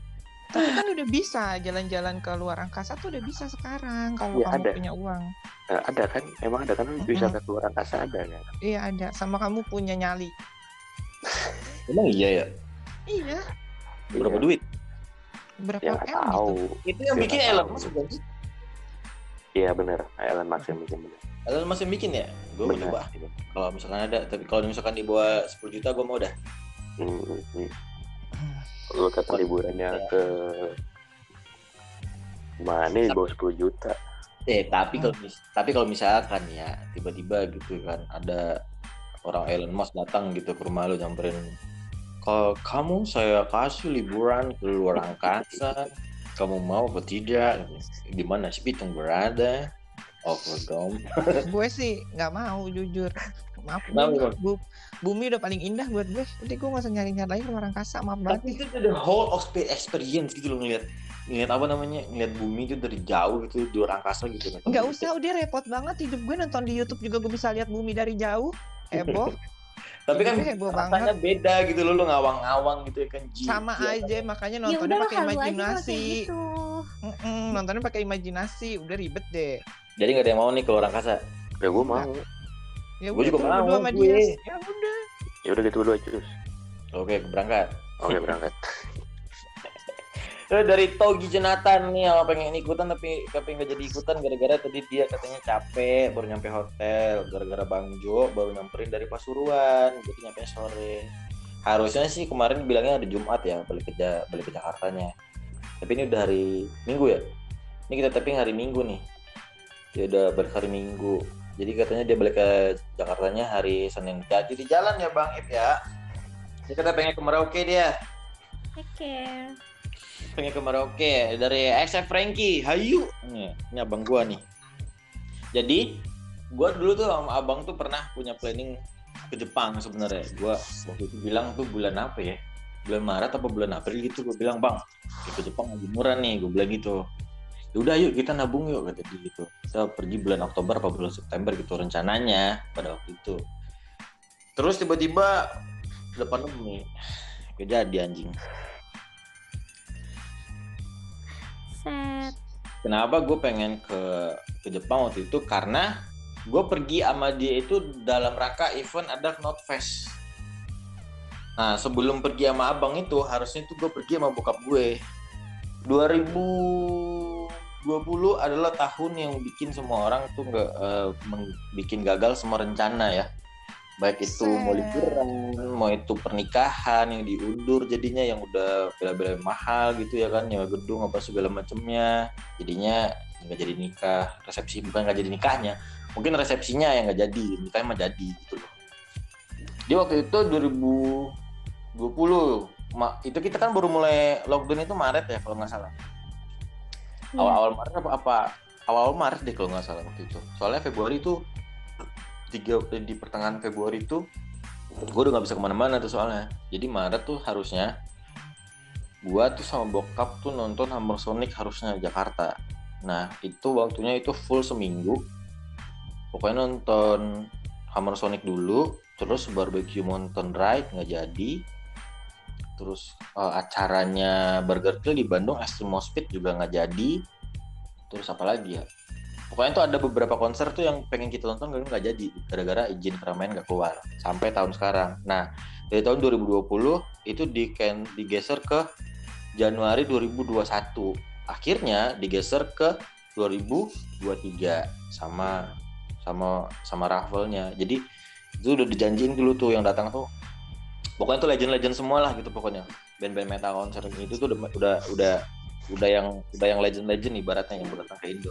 tapi kan udah bisa jalan-jalan ke luar angkasa tuh udah bisa sekarang kalau Iya, kamu ada. punya uang. Eh, ada kan? Emang ada kan bisa ke luar angkasa ada kan iya ada. Sama kamu punya nyali. Emang iya ya? Iya. Berapa Iya. duit? Berapa ya m nggak itu tahu. Itu yang bikin Elon. Musk bukan sih? Iya bener. Elon Musk yang bikin bener. Elon Musk yang bikin ya? Gue mau coba. Iya. kalau misalkan ada tapi kalau misalkan di bawah 10 juta gue mau dah. Hmm, hmm. Lu kata liburannya Iya. ke mana di bawah 10 juta? Eh, tapi kalau mis- tapi kalau misalkan ya tiba-tiba gitu kan ada orang Elon Musk datang gitu ke rumah lu nyamperin kalau kamu saya kasih liburan ke luar angkasa kamu mau atau tidak? Di mana sih Pitung berada? Overdome gue sih nggak mau jujur maaf Kenapa, bumi, Bang? bu- bumi udah paling indah buat gue udah gue nggak usah nyari nyari lagi luar angkasa maaf banget. tapi itu the whole of experience gitu loh ngeliat ngeliat apa namanya ngeliat bumi itu dari jauh gitu di luar angkasa gitu. Nggak usah udah repot banget hidup gue nonton di YouTube juga gue bisa lihat bumi dari jauh. Heboh. Tapi kan heboh rasanya beda gitu loh lu ngawang-ngawang gitu ya kan Ji. sama aja makanya ya nontonnya udah pakai imajinasi. gitu. Nontonnya pakai imajinasi udah ribet deh. Jadi nggak ada yang mau nih ke luar angkasa ya gue mau ya Gua juga mau, berdua sama gue. dia. Ya udah. Ya udah gitu dulu aja terus oke berangkat. Oke berangkat. Eh, dari Togi Jonathan nih yang pengen ikutan tapi tapi nggak jadi ikutan gara-gara tadi dia katanya capek baru nyampe hotel. Gara-gara Bang Jo baru nyamperin dari Pasuruan. Jadi nyampe sore. Harusnya sih kemarin bilangnya ada Jumat ya balik ke balik ke Jakartanya. Tapi ini udah hari Minggu ya? Ini kita tapping hari Minggu nih. Dia udah balik hari Minggu jadi katanya dia balik ke Jakartanya hari Senin. Jadi di jalan ya Bang Ip ya? Jadi kita pengen ke Merauke dia. Oke pengen ke Merauke dari XF Frankie. Hayu. Nih ini abang gua nih. Jadi gua dulu tuh sama abang tuh pernah punya planning ke Jepang sebenarnya. Gua waktu itu bilang tuh bulan apa ya? Bulan Maret apa bulan April gitu gua bilang bang ke Jepang lagi murah nih gua bilang gitu udah yuk kita nabung yuk kata dia gitu. Kita pergi bulan Oktober apa bulan September gitu rencananya pada waktu itu. Terus tiba-tiba depan nih. Kejadian anjing. Set. Kenapa gue pengen ke ke Jepang waktu itu? Karena gue pergi sama dia itu dalam rangka event ada Knotfest. Nah sebelum pergi sama abang itu harusnya tuh gue pergi sama bokap gue. 2020 adalah tahun yang bikin semua orang tuh nggak meng- bikin gagal semua rencana ya. Baik itu mau Set. liburan, mau itu pernikahan yang diundur jadinya yang udah bela-bela mahal gitu ya kan, nyewa gedung apa segala macemnya jadinya nggak jadi nikah resepsi bukan nggak jadi nikahnya mungkin resepsinya yang nggak jadi nikahnya mah jadi gitu loh di waktu itu 2020 ma- itu kita kan baru mulai lockdown itu Maret ya kalau nggak salah. Awal-awal Maret apa apa? Awal-awal Maret deh kalau nggak salah waktu itu. Soalnya Februari itu tiga di pertengahan Februari itu gue udah nggak bisa ke mana-mana tuh soalnya. Jadi Maret tuh harusnya gua tuh sama bokap tuh nonton Hammer Sonic harusnya Jakarta. Nah itu waktunya itu full seminggu. Pokoknya nonton Hammer Sonic dulu terus barbecue mountain ride nggak jadi terus eh, acaranya Burger Kill di Bandung Extreme Speed juga nggak jadi. Terus apa lagi ya? Pokoknya tuh ada beberapa konser tuh yang pengen kita tonton tapi nggak jadi. Gara-gara izin keramaian nggak keluar. Sampai tahun sekarang. Nah dari tahun 2020 itu di digeser ke Januari 2021 akhirnya digeser ke 2023 sama sama sama raffle-nya. Jadi itu udah dijanjiin dulu tuh yang datang tuh pokoknya tuh legend-legend semua lah gitu pokoknya. Band-band metal konser itu tuh udah udah udah udah yang udah yang legend-legend ibaratnya yang datang ke Indo.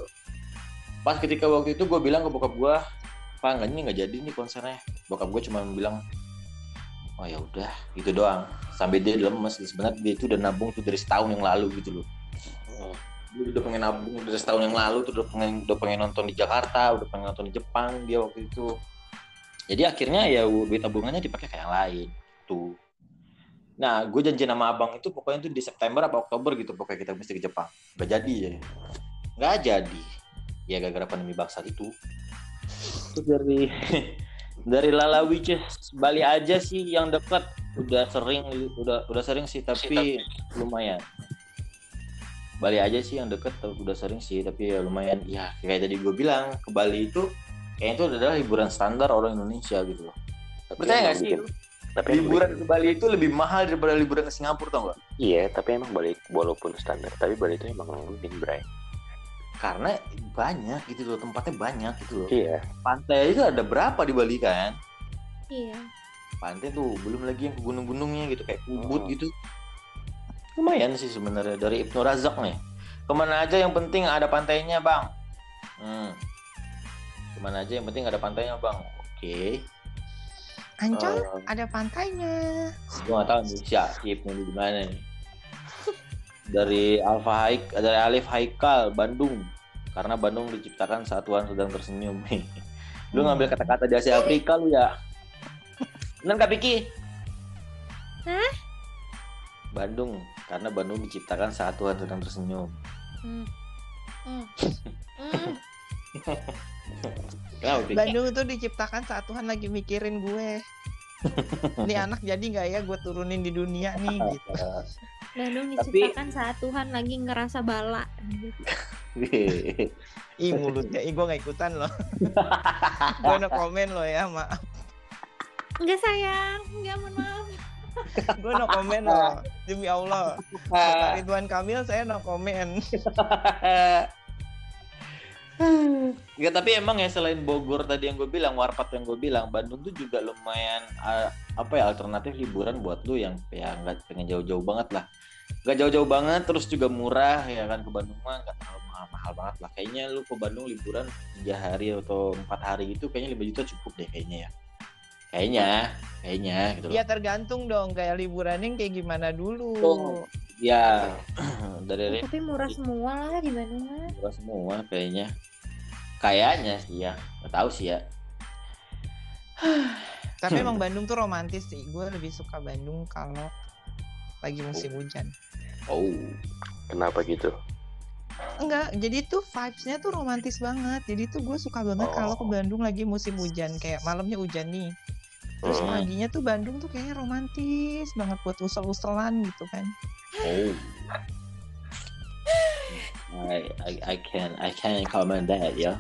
Pas ketika waktu itu gue bilang ke bokap gue pak nggak nggak jadi nih konsernya. Bokap gue cuma bilang oh ya udah gitu doang. Sampai dia lemes sebenarnya dia itu udah nabung tuh dari setahun yang lalu gitu loh. Dia udah pengen nabung dari setahun yang lalu tuh udah pengen udah pengen nonton di Jakarta udah pengen nonton di Jepang dia waktu itu. Jadi akhirnya ya duit tabungannya dipakai kayak yang lain tuh nah gue janji sama abang itu pokoknya itu di September apa Oktober gitu pokoknya kita mesti ke Jepang. Gak jadi ya. Nggak jadi. Ya gara-gara pandemi bangsat itu. Terus dari dari Lala Witches Bali aja sih yang dekat. Udah sering udah udah sering sih tapi lumayan. Bali aja sih yang deket udah sering sih tapi ya lumayan. Ya kayak tadi gue bilang ke Bali itu kayaknya itu adalah hiburan standar orang Indonesia gitu loh. Tapi percaya emang nggak sih bikin- tapi liburan ke Bali itu lebih mahal daripada liburan ke Singapura tau nggak? Iya tapi emang Bali walaupun standar tapi Bali itu emang ngomongin Bray. Karena banyak gitu loh tempatnya banyak gitu loh. Iya. Pantai itu ada berapa di Bali kan? Iya. pantai tuh belum lagi yang ke gunung-gunungnya gitu kayak Ubud Oh. gitu. Lumayan sih sebenarnya dari Ibnu Razak nih. Ke mana aja yang penting ada pantainya bang? Hmm. ke mana aja yang penting ada pantainya bang? Oke Ancol Eh, ada pantainya. gua nggak tahu nih nih di mana nih dari Alfa Haik dari Alif Haikal Bandung karena Bandung diciptakan saat Tuhan sedang tersenyum lu ngambil kata-kata di Asia Afrika lu ya bener Kak Piki Hah? Bandung karena Bandung diciptakan saat Tuhan sedang tersenyum Hmm. Hmm. Hmm. Bandung itu diciptakan saat Tuhan lagi mikirin gue. Ini anak jadi nggak ya gue turunin di dunia nih gitu. Bandung Tapi- diciptakan saat Tuhan lagi ngerasa bala. Ih mulutnya, ih gue nggak ikutan loh. gue no komen loh ya, maaf. Enggak sayang, enggak mohon maaf. Gue no komen loh, demi Allah. Ridwan Kamil saya no komen. Ya tapi emang ya selain Bogor tadi yang gue bilang, Warpat yang gue bilang, Bandung tuh juga lumayan uh, apa ya alternatif liburan buat lu yang ya nggak pengen jauh-jauh banget lah. Nggak jauh-jauh banget, terus juga murah ya kan ke Bandung mah nggak terlalu mahal-mahal banget lah. Kayaknya lu ke Bandung liburan tiga hari atau empat hari gitu, kayaknya 5 juta cukup deh kayaknya ya. Kayaknya, kayaknya gitu loh. Ya tergantung dong kayak liburannya kayak gimana dulu. Oh. Ya dari Tapi murah semua lah di Bandung mah. murah semua kayaknya. Kayaknya sih ya, nggak tahu sih ya. Tapi emang Bandung tuh romantis sih. Gue lebih suka Bandung kalau lagi musim hujan. Oh, kenapa gitu Enggak, jadi tuh vibes-nya tuh romantis banget. Jadi tuh gue suka banget Oh. kalau ke Bandung lagi musim hujan. Kayak malamnya hujan nih. Terus Hmm. paginya tuh Bandung tuh kayaknya romantis banget buat usel-uselan gitu kan. oh. I, I, I can I can comment that ya.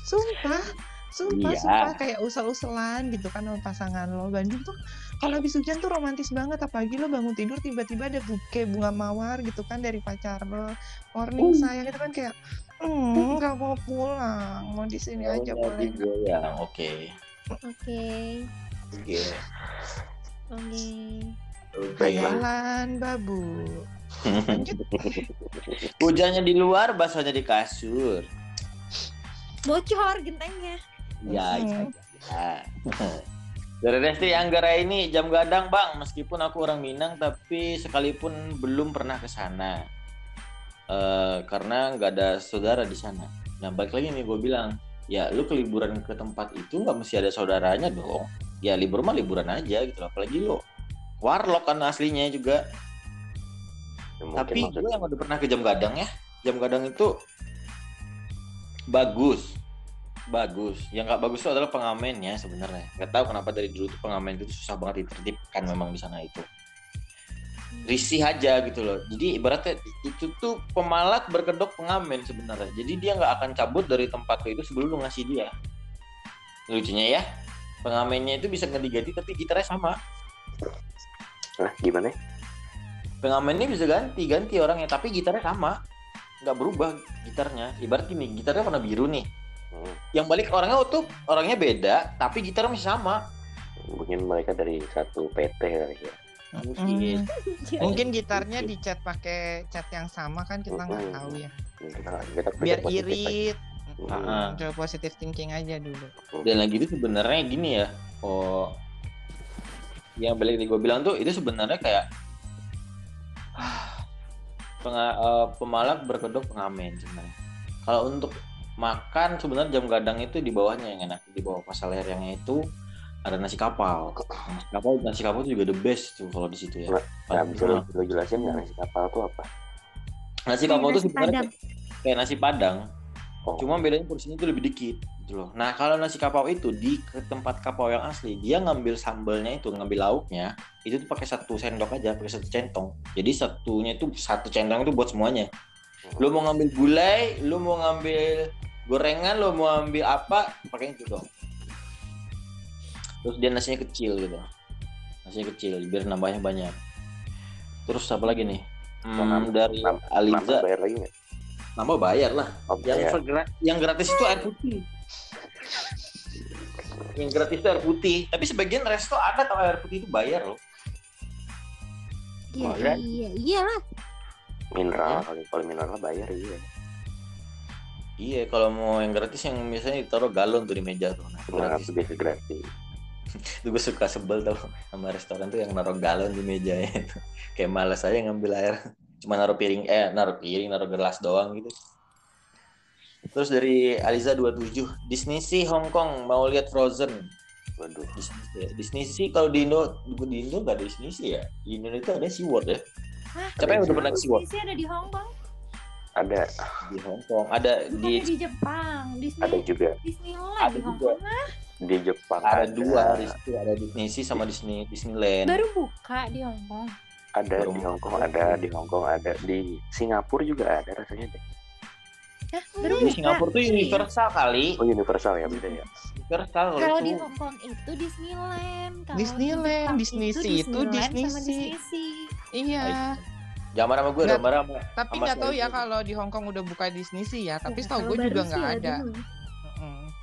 Sumpah, sumpah, Iya. sumpah kayak usel-uselan gitu kan sama pasangan lo. Bandung tuh kalau habis hujan tuh romantis banget. Apalagi lo bangun tidur tiba-tiba ada buke bunga mawar gitu kan dari pacar lo. Morning sayang itu kan kayak, hmm, nggak mau pulang, mau di sini aja Oh, boleh. jadi goyang. Oke. Oke. Oke. Oke. Oke. Jalan babu. Hujannya di luar, basahnya di kasur. Bocor gentengnya. Ya, Hmm. ya. Dari Resti Anggara ini jam gadang bang, meskipun aku orang Minang tapi sekalipun belum pernah ke sana Eh, karena nggak ada saudara di sana. Nah balik lagi nih gue bilang, ya lu ke liburan ke tempat itu nggak mesti ada saudaranya dong. Ya libur mah liburan aja gitu, apalagi lo warlock kan aslinya juga. Ya, Tapi gue yang udah pernah ke jam gadang ya, jam gadang itu bagus, bagus. Yang nggak bagus itu adalah pengamennya sebenarnya. Nggak tahu kenapa dari dulu tuh pengamen itu susah banget ditertibkan memang di sana itu. Risih aja gitu loh. Jadi ibaratnya itu tuh pemalak berkedok pengamen sebenarnya. Jadi dia nggak akan cabut dari tempat itu sebelum lu ngasih dia. Lucunya ya, pengamennya itu bisa ganti-ganti tapi gitarnya sama. Nah, gimana? Pengamennya bisa ganti-ganti orangnya tapi gitarnya sama. Nggak berubah gitarnya. Ibarat gini, gitarnya warna biru nih. Hmm, Yang balik orangnya tuh orangnya beda tapi gitarnya masih sama. mungkin mereka dari satu PT kali ya. Mungkin. Hmm. Mungkin gitarnya dicat pakai cat yang sama kan kita nggak Mm-mm. tahu ya. Kita Biar positif irit. Hmm, Ah. Coba positive thinking aja dulu. dan lagi itu sebenarnya gini ya oh yang balik tadi gue bilang tuh itu sebenarnya kayak penga- eh, pemalak berkedok pengamen sebenarnya. Kalau untuk makan sebenarnya jam gadang itu di bawahnya yang enak. Di bawah pasal leher yang itu ada nasi kapal nasi kapal nasi kapal itu juga the best tuh kalau di situ ya. Nah, bisa lo, lo jelasin nggak nasi kapal tuh apa? nasi kapal itu sebenarnya kayak nasi padang Oh, Cuma bedanya porsinya itu lebih dikit gitu loh. Nah, kalau nasi kapau itu di ke tempat kapau yang asli, dia ngambil sambalnya itu, ngambil lauknya, itu tuh pakai satu sendok aja, pakai satu centong. Jadi satunya itu satu centong itu buat semuanya. Lu mau ngambil gulai, lu mau ngambil gorengan, lu mau ngambil apa, pakai itu dong. Terus dia nasinya kecil gitu. Nasinya kecil biar nambahnya banyak. Terus apa lagi nih? Hmm, dari Aliza Nambah bayar lagi nggak? Nambah bayar lah Oh, yang bayar. vergra- yang gratis itu air putih yang gratis itu air putih tapi sebagian resto ada tau air putih itu bayar loh Iya, ya? iya, iya lah. mineral kalau kalau mineral bayar iya. iya kalau mau yang gratis yang biasanya ditaruh galon tuh di meja tuh nah, itu Nah, gratis itu biasa gratis. itu gue suka sebel tau sama restoran tuh yang naruh galon di mejanya itu kayak males aja ngambil air cuma naruh piring eh naruh piring naruh gelas doang gitu terus dari Aliza 27 Disney sih Hong Kong mau lihat Frozen Waduh. Disney, ya. Disney sih kalau di Indo di Indo nggak ada Disney sih ya di Indonesia ada SeaWorld ya Hah? siapa yang udah pernah ke SeaWorld Disney ada di Hong Kong, Ada di Hong Kong ada bukannya di di Jepang. Disney, ada juga Disneyland Ada di Hong. Kong. Di Jepang ada dua di situ ada Disney sih sama Disney Disneyland baru buka di Hong Kong. Ada di Hong Kong ada di Hong Kong ada di Singapura juga ada rasanya deh. Hah, baru di. Singapura tuh Serius? universal kali Oh Universal ya beda ya. universal kalau Kalau di Hong Kong itu Disneyland. Kalau Disneyland, di Disney itu itu Disney. Disney Sea. Iya. Jangan sama gue, dong, marah sama Tapi nggak tahu ya kalau di Hong Kong udah buka Disney sih ya. Tapi Ya, setahu gue juga nggak ada.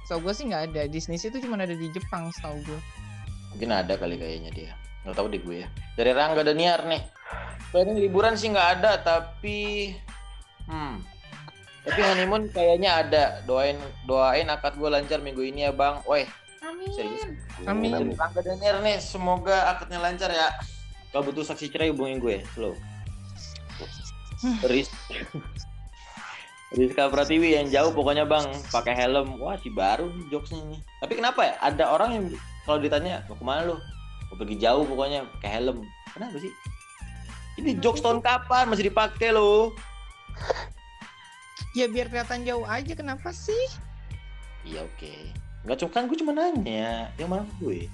Setahu gue sih nggak ada. Disney sih itu cuma ada di Jepang setahu gue. Mungkin ada kali kayaknya dia. Nggak tahu deh gue ya. Dari Rangga Daniar nih. Planning liburan sih nggak ada, tapi hmm. Tapi honeymoon kayaknya ada. Doain doain akad gue lancar minggu ini ya, Bang. Woi, serius. Amin. Rangga Daniar nih, semoga akadnya lancar ya. Kalau butuh saksi cerai hubungin gue, slow. Riz Rizka Pratiwi yang jauh pokoknya bang pakai helm wah si baru nih jokesnya nih tapi kenapa ya ada orang yang kalau ditanya mau ke mana lu mau pergi jauh pokoknya pakai helm. Kenapa sih? Ini jokes tahun kapan? Masih dipakai lo. Ya biar kelihatan jauh aja. Kenapa sih? iya oke. Nggak cuma kan gue cuma nanya yang mana gue?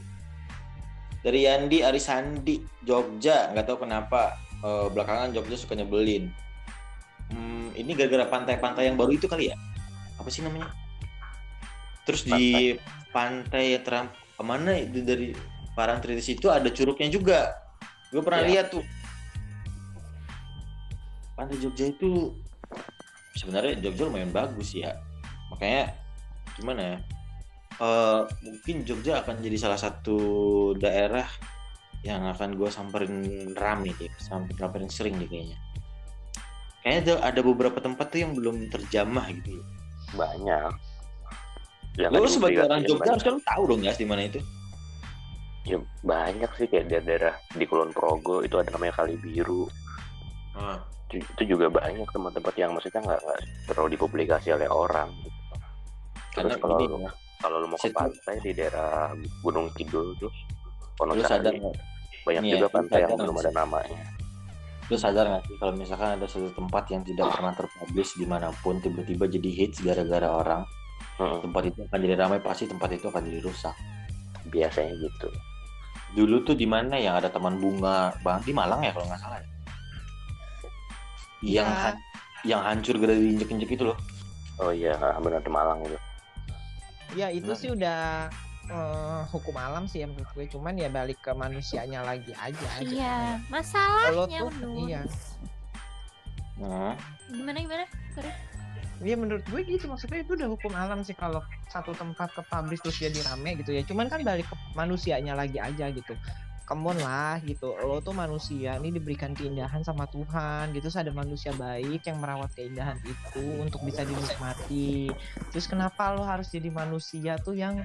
Dari Yandi Arisandi Jogja. Nggak tahu kenapa eh, belakangan Jogja suka nyebelin. Hmm, ini gara-gara pantai-pantai yang baru itu kali ya? Apa sih namanya? Terus di pantai. Trump ke mana itu dari Parangtritis itu ada curugnya juga gue pernah Ya. lihat tuh pantai Jogja itu sebenarnya Jogja lumayan bagus ya makanya gimana ya Eh, mungkin Jogja akan jadi salah satu daerah yang akan gue samperin rame deh samperin sering deh kayaknya kayaknya ada, beberapa tempat tuh yang belum terjamah gitu loh. Banyak. Ya, Lu kan sebagai orang Jogja banyak. harusnya lu tahu dong ya di mana itu. Ya, banyak sih kayak daerah di Kulon Progo itu ada namanya Kali Biru. Ah, Itu, juga banyak tempat-tempat yang maksudnya nggak nggak terlalu dipublikasi oleh orang. Gitu. karena Terus kalau ini lu, ya, kalau lu mau ke pantai di daerah Gunung Kidul Wonosari, nggak? banyak Nih ya, juga pantai yang belum ada namanya. Lu sadar nggak sih kalau misalkan ada satu tempat yang tidak pernah terpublish di mana pun tiba-tiba jadi hits gara-gara orang Hmm, tempat itu akan jadi ramai pasti tempat itu akan jadi rusak biasanya gitu dulu tuh di mana yang ada taman bunga bang di Malang ya kalau nggak salah ya? yang Ya. han- yang hancur gara diinjek-injek itu loh oh iya benar di Malang itu Ya itu Benar. sih udah eh, hukum alam sih ya menurut gue. Cuman ya balik ke manusianya lagi aja. Iya, masalahnya tuh, menurut. iya. Hmm. Gimana gimana? Sorry. Ya menurut gue gitu maksudnya itu udah hukum alam sih kalau satu tempat ke publish terus jadi rame gitu ya. Cuman kan balik ke manusianya lagi aja gitu. On lah gitu. Lo tuh manusia ini diberikan keindahan sama Tuhan gitu. Ada manusia baik yang merawat keindahan itu untuk bisa dinikmati. Terus kenapa lo harus jadi manusia tuh yang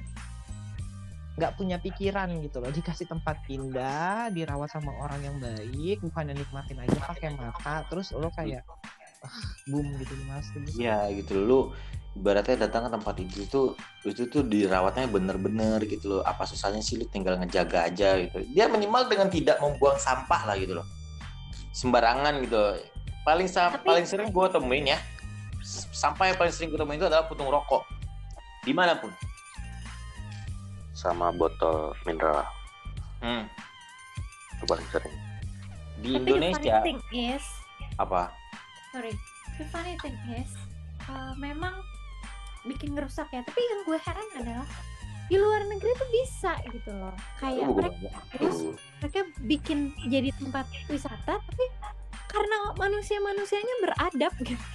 nggak punya pikiran gitu loh dikasih tempat indah dirawat sama orang yang baik bukan nikmatin aja pakai mata terus lo kayak boom gitu mas gitu. Iya gitu. Lu ibaratnya datang ke tempat itu tuh itu tuh dirawatnya bener-bener gitu loh. Apa susahnya sih lu tinggal ngejaga aja gitu. Dia minimal dengan tidak membuang sampah lah gitu loh. Sembarangan gitu. Loh. paling sa- Tapi- paling sering gue temuin ya sampah yang paling sering gue temuin itu adalah putung rokok. Di mana pun. Sama botol mineral. Hmm. itu paling sering. Di Tapi Indonesia the funny thing is, apa sorry, the funny thing is, uh, memang bikin ngerusak ya. Tapi yang gue heran adalah di luar negeri tuh bisa gitu loh. Kayak Lu mereka, bukan- terus mereka bikin jadi tempat wisata, tapi karena manusia-manusianya beradab gitu.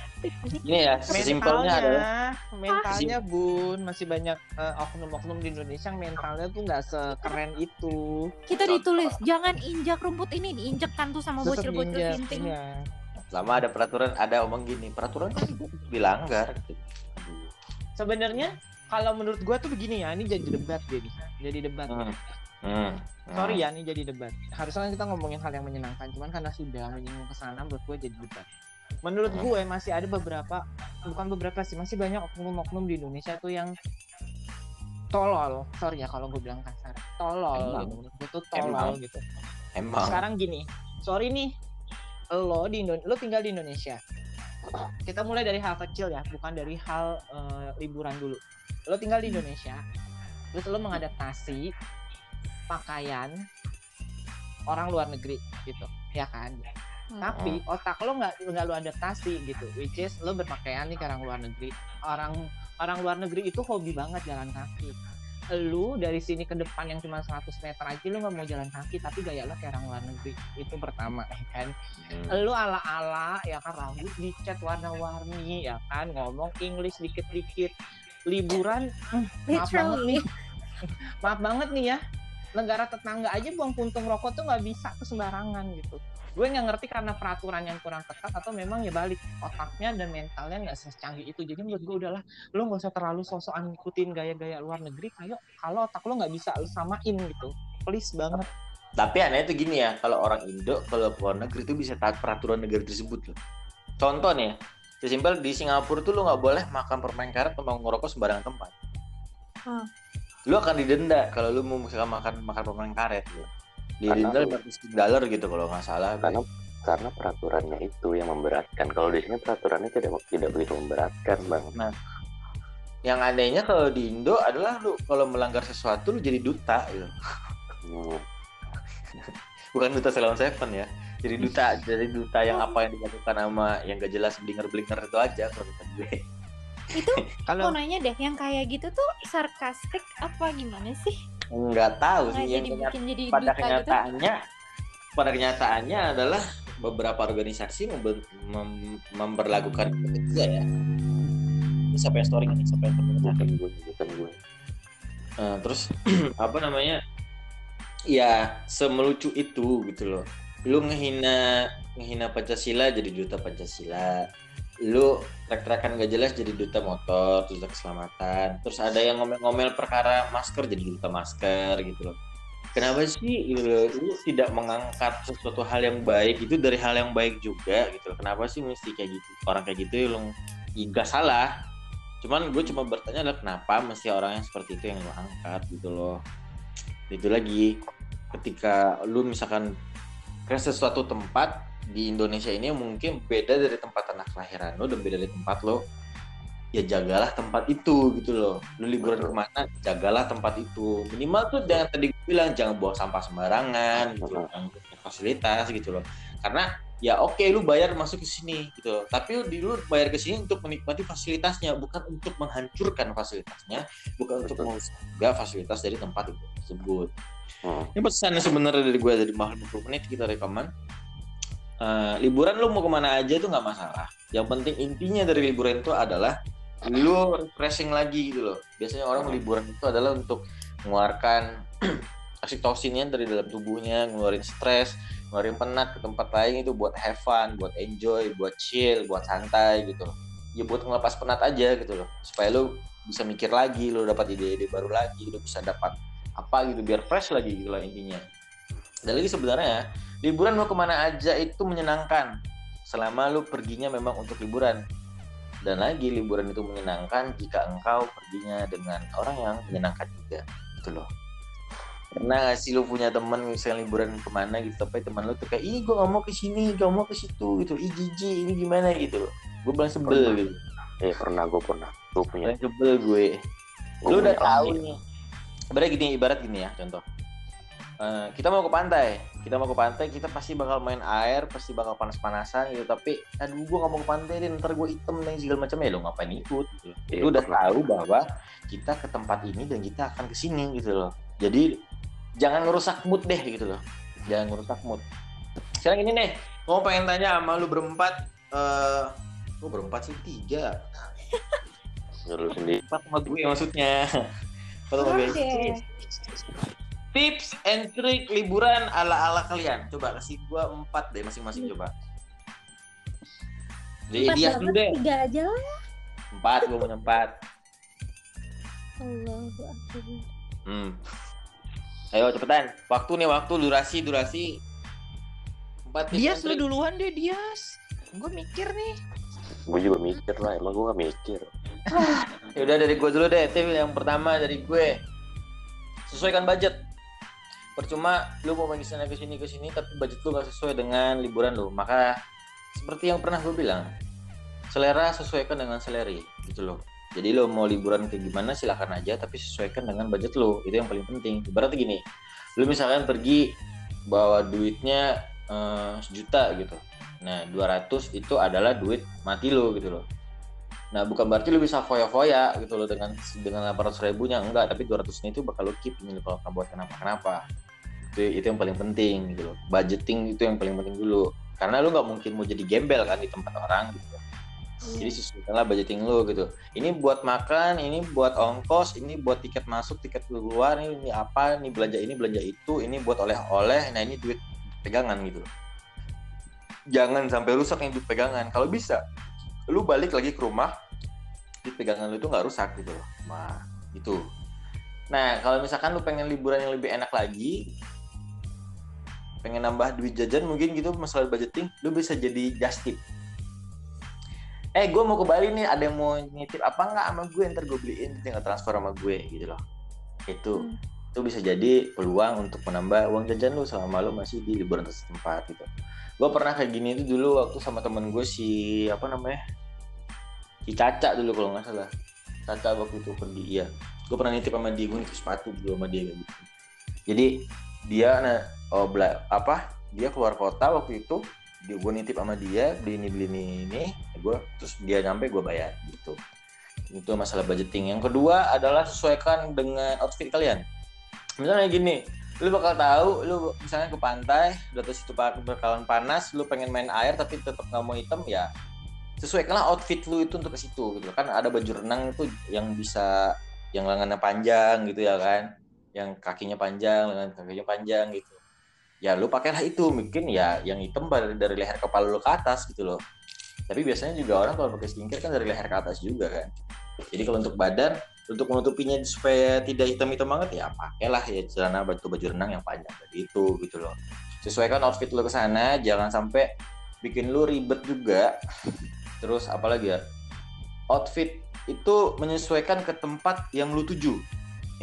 ini ya sesimpelnya adalah mentalnya mentalnya bun masih banyak eh, oknum-oknum di Indonesia yang mentalnya tuh nggak sekeren itu Kita ditulis jangan injak rumput ini, diinjekkan tuh sama bocil-bocil ninja, sinting. Selama ada peraturan ada omong gini peraturan kan dilanggar gitu. Sebenarnya kalau menurut gua tuh begini ya ini jadi debat jadi jadi debat Hmm. Hmm. sorry ya ini jadi debat harusnya kan kita ngomongin hal yang menyenangkan cuman karena sudah menyinggung ke sana menurut gue jadi debat menurut Hmm. gue masih ada beberapa bukan beberapa sih masih banyak oknum-oknum di Indonesia tuh yang tolol sorry ya kalau gue bilang kasar tolol Emang. gitu. menurut gue tuh tolol Emang. gitu emang sekarang gini sorry nih lo di Indo lo tinggal di Indonesia. Kita mulai dari hal kecil ya bukan dari hal eh, liburan dulu. Lo tinggal di Indonesia terus lo mengadaptasi pakaian orang luar negeri gitu ya kan? Hmm. tapi otak lo nggak nggak lo adaptasi gitu which is lo berpakaian nih ke orang luar negeri. Orang orang luar negeri itu hobi banget jalan kaki lu dari sini ke depan yang cuma 100 meter aja lu nggak mau jalan kaki tapi gaya lo kayak orang luar negeri. Itu pertama ya kan? Hmm. lu ala-ala ya kan? Rambut dicat warna-warni ya kan? Ngomong English dikit-dikit. Liburan hmm, maaf banget nih. Maaf banget nih ya. Negara tetangga aja buang puntung rokok tuh nggak bisa sembarangan gitu gue nggak ngerti karena peraturan yang kurang ketat atau memang ya balik otaknya dan mentalnya nggak secanggih itu jadi menurut gue udahlah lo nggak usah terlalu sosokan ngikutin gaya-gaya luar negeri kayak kalau otak lo nggak bisa lo samain gitu please banget Tapi aneh itu gini ya, kalau orang Indo kalau ke luar negeri itu bisa taat peraturan negara tersebut loh. Contoh nih, ya, sesimpel di Singapura tuh lu nggak boleh makan permen karet atau mau ngerokok sembarangan tempat. Hmm. Lu akan didenda kalau lu mau misalkan makan makan permen karet lu. Didenda Karena 500 dollar gitu kalau nggak salah. karena karena peraturannya itu yang memberatkan kalau di sini peraturannya tidak tidak begitu memberatkan bang Yang anehnya kalau di Indo adalah lu kalau melanggar sesuatu lu jadi duta gitu. Hmm, Bukan duta Salon Seven ya. Jadi duta, jadi duta yang apa yang dilakukan sama yang gak jelas blinger-blinger itu aja kalau kata gue. Itu kalau mau nanya deh, yang kayak gitu tuh sarkastik apa gimana sih? Nggak tahu sih yang jadi jadi pada gitu? kenyataannya pada kenyataannya adalah beberapa organisasi membe- mem- memperlakukan itu juga ya. Ini siapa yang story ini? Siapa yang story bukan gue bukan gue Nah, terus apa namanya? Ya semelucu itu gitu loh. Lu ngehina ngehina Pancasila jadi duta Pancasila lu trek-trekan gak jelas jadi duta motor duta keselamatan. Terus ada yang ngomel-ngomel perkara masker jadi duta masker gitu loh. Kenapa sih lu, lu tidak mengangkat sesuatu hal yang baik itu dari hal yang baik juga gitu loh? Kenapa sih mesti kayak gitu? Orang kayak gitu ya lu nggak salah. Cuman gue cuma bertanya adalah kenapa mesti orang yang seperti itu yang lo angkat gitu loh? Itu lagi ketika lu misalkan ke sesuatu tempat di Indonesia ini mungkin beda dari tempat anak kelahiran lo dan beda dari tempat lo ya jagalah tempat itu gitu loh lu liburan Betul. ke mana jagalah tempat itu minimal tuh jangan tadi gue bilang jangan buang sampah sembarangan gitu jangan fasilitas gitu loh karena ya oke lu bayar masuk ke sini gitu loh. tapi lu, di- lu bayar ke sini untuk menikmati fasilitasnya bukan untuk menghancurkan fasilitasnya bukan untuk Betul. juga fasilitas dari tempat itu tersebut Hmm. ini pesan sebenarnya dari gue dari mahal 20 menit kita rekaman. Eh, liburan lu mau ke mana aja itu nggak masalah. Yang penting intinya dari liburan itu adalah lu refreshing lagi gitu loh. Biasanya orang liburan itu adalah untuk mengeluarkan oksitosinnya dari dalam tubuhnya, ngeluarin stres, ngeluarin penat ke tempat lain itu buat have fun, buat enjoy, buat chill, buat santai gitu loh. Ya buat ngelepas penat aja gitu loh. Supaya lu bisa mikir lagi, lu dapat ide-ide baru lagi, lu bisa dapat apa gitu biar fresh lagi gitu lah intinya. Dan lagi sebenarnya liburan mau ke mana aja itu menyenangkan selama lu perginya memang untuk liburan. Dan lagi liburan itu menyenangkan jika engkau perginya dengan orang yang menyenangkan juga gitu loh. Pernah gak sih lu punya temen misalnya liburan ke mana gitu tapi teman lu tuh kayak ih gue gak mau ke sini gak mau ke situ gitu ih jijik ini gimana gitu loh gue bilang sebel Pernah. gitu Eh pernah gue pernah. Gue punya. sebel gue gua lu udah tahu nih ibarat gini ibarat gini ya contoh Eh, kita mau ke pantai. Kita mau ke pantai kita pasti bakal main air pasti bakal panas-panasan gitu. Tapi aduh gua gak mau ke pantai deh ntar gue item dan segala macam. Ya lo ngapain ikut? Gitu. Iya, lu udah pernah. tahu bahwa kita ke tempat ini dan kita akan ke sini gitu loh. Jadi jangan ngerusak mood deh gitu loh. Jangan ngerusak mood. Sekarang ini nih mau pengen tanya sama lu berempat. Eh oh berempat sih? Tiga. Dulu sendiri. empat sama gue maksudnya. Empat sama gue. Tips and trick liburan ala ala kalian coba kasih gua empat deh masing-masing coba jadi Empat dia dulu deh tiga aja lah. empat gua punya empat Akbar. hmm. ayo cepetan waktu nih waktu durasi durasi empat Dias lu trick. duluan deh Dias. Gue mikir nih. Gue juga mikir lah. Emang gue gak mikir. ya udah dari gua dulu deh tips yang pertama dari gue sesuaikan budget percuma lu mau pergi sana ke sini ke sini tapi budget lu gak sesuai dengan liburan lu. Maka seperti yang pernah gue bilang selera sesuaikan dengan seleri gitu loh. Jadi lo mau liburan ke gimana silahkan aja tapi sesuaikan dengan budget lo. Itu yang paling penting. Berarti gini lu misalkan pergi bawa duitnya eh, sejuta gitu. Nah 200 itu adalah duit mati lo gitu loh Nah, bukan berarti lu bisa foya-foya gitu loh dengan dengan 800 ribunya enggak, tapi 200 nya itu bakal lu keep ini kalau nggak buat kenapa-kenapa. Itu itu yang paling penting gitu loh. Budgeting itu yang paling penting dulu. Karena lu nggak mungkin mau jadi gembel kan di tempat orang gitu. Jadi sesuaikanlah budgeting lu gitu. Ini buat makan, ini buat ongkos, ini buat tiket masuk, tiket keluar, ini, ini apa, ini belanja ini, belanja itu, ini buat oleh-oleh. Nah, ini duit pegangan gitu loh. Jangan sampai rusak nih duit pegangan. Kalau bisa, lu balik lagi ke rumah di pegangan lu itu nggak rusak gitu loh. Nah, itu. Nah, kalau misalkan lu pengen liburan yang lebih enak lagi, pengen nambah duit jajan mungkin gitu masalah budgeting, lu bisa jadi just tip. Eh, gue mau ke Bali nih, ada yang mau nitip apa nggak sama gue, ntar gue beliin, tinggal transfer sama gue gitu loh. Itu, Hmm. itu bisa jadi peluang untuk menambah uang jajan lu selama lu masih di liburan setempat gitu. Gue pernah kayak gini itu dulu waktu sama temen gue si apa namanya si Caca dulu kalau nggak salah. Caca waktu itu pergi iya. Gue pernah nitip sama dia gue nitip sepatu dulu sama dia gitu. Jadi dia nah oh, bela, apa dia keluar kota waktu itu dia gue nitip sama dia beli ini beli ini ini gue terus dia nyampe gue bayar gitu. Itu masalah budgeting. Yang kedua adalah sesuaikan dengan outfit kalian. Misalnya gini lu bakal tahu lu misalnya ke pantai udah terus itu bakalan panas lu pengen main air tapi tetap nggak mau hitam ya sesuaikanlah outfit lu itu untuk ke situ gitu. Kan ada baju renang itu yang bisa yang lengannya panjang gitu ya kan? Yang kakinya panjang lengan kakinya panjang gitu. Ya lu pakailah itu. Mungkin ya yang hitam dari, dari leher kepala lu ke atas gitu loh. Tapi biasanya juga orang kalau pakai skincare kan dari leher ke atas juga kan? Jadi kalau untuk badan untuk menutupinya supaya tidak hitam-hitam banget ya pakailah ya celana baju baju renang yang panjang tadi itu gitu loh. Sesuaikan outfit lu ke sana jangan sampai bikin lu ribet juga terus apalagi ya? Outfit itu menyesuaikan ke tempat yang lu tuju.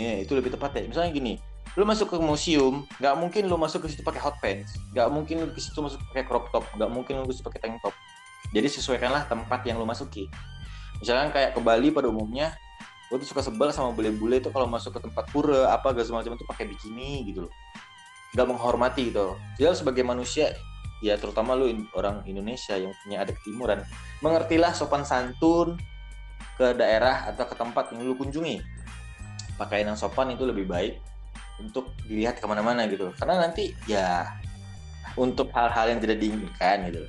Ya itu lebih tepat ya misalnya gini lu masuk ke museum nggak mungkin lu masuk ke situ pakai hot pants. Nggak mungkin lu ke situ masuk pakai crop top. Nggak mungkin lu ke situ pakai tank top. Jadi sesuaikanlah tempat yang lu masuki. Misalkan kayak ke Bali pada umumnya gue tuh suka sebel sama bule-bule itu kalau masuk ke tempat pura apa gak semacam itu pakai bikini gitu loh. Nggak menghormati gitu jadi sebagai manusia ya terutama lu orang Indonesia yang punya adat timuran mengertilah sopan santun ke daerah atau ke tempat yang lu kunjungi. Pakaian yang sopan itu lebih baik untuk dilihat ke mana-mana gitu. Karena nanti ya untuk hal-hal yang tidak diinginkan gitu.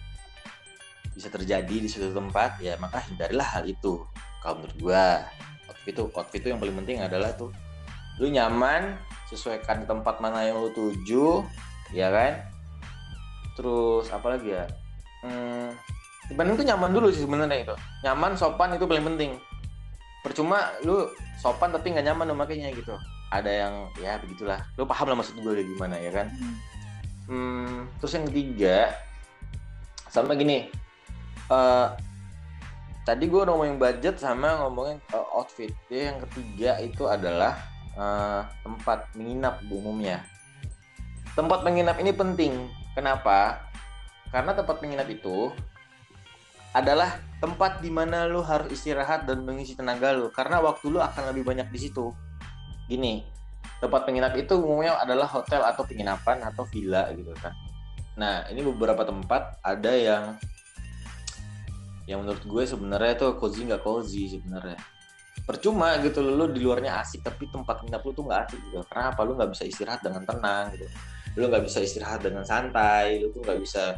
Bisa terjadi di suatu tempat ya maka hindarilah hal itu. Kalau menurut gua outfit itu outfit itu yang paling penting adalah tuh lu nyaman sesuaikan tempat mana yang lu tuju ya kan terus apa lagi ya? Hmm, dibanding tuh nyaman dulu sih sebenarnya itu. Nyaman sopan itu paling penting. Percuma lu sopan tapi nggak nyaman memakainya gitu. Ada yang ya begitulah. Lu paham lah maksud gue gimana ya kan? Hmm, terus yang ketiga sama gini. Eh tadi gue ngomongin budget sama ngomongin eh, outfit. Jadi yang ketiga itu adalah eh, tempat menginap umumnya. Tempat menginap ini penting kenapa? Karena tempat menginap itu adalah tempat di mana lu harus istirahat dan mengisi tenaga lu. Karena waktu lu akan lebih banyak di situ. Gini tempat penginap itu umumnya adalah hotel atau penginapan atau villa gitu kan. Nah ini beberapa tempat ada yang yang menurut gue sebenarnya itu cozy nggak cozy sebenarnya. Percuma gitu lu di luarnya asik tapi tempat nginap lu tuh nggak asik gitu. Kenapa? Lu nggak bisa istirahat dengan tenang gitu lu nggak bisa istirahat dengan santai lu tuh nggak bisa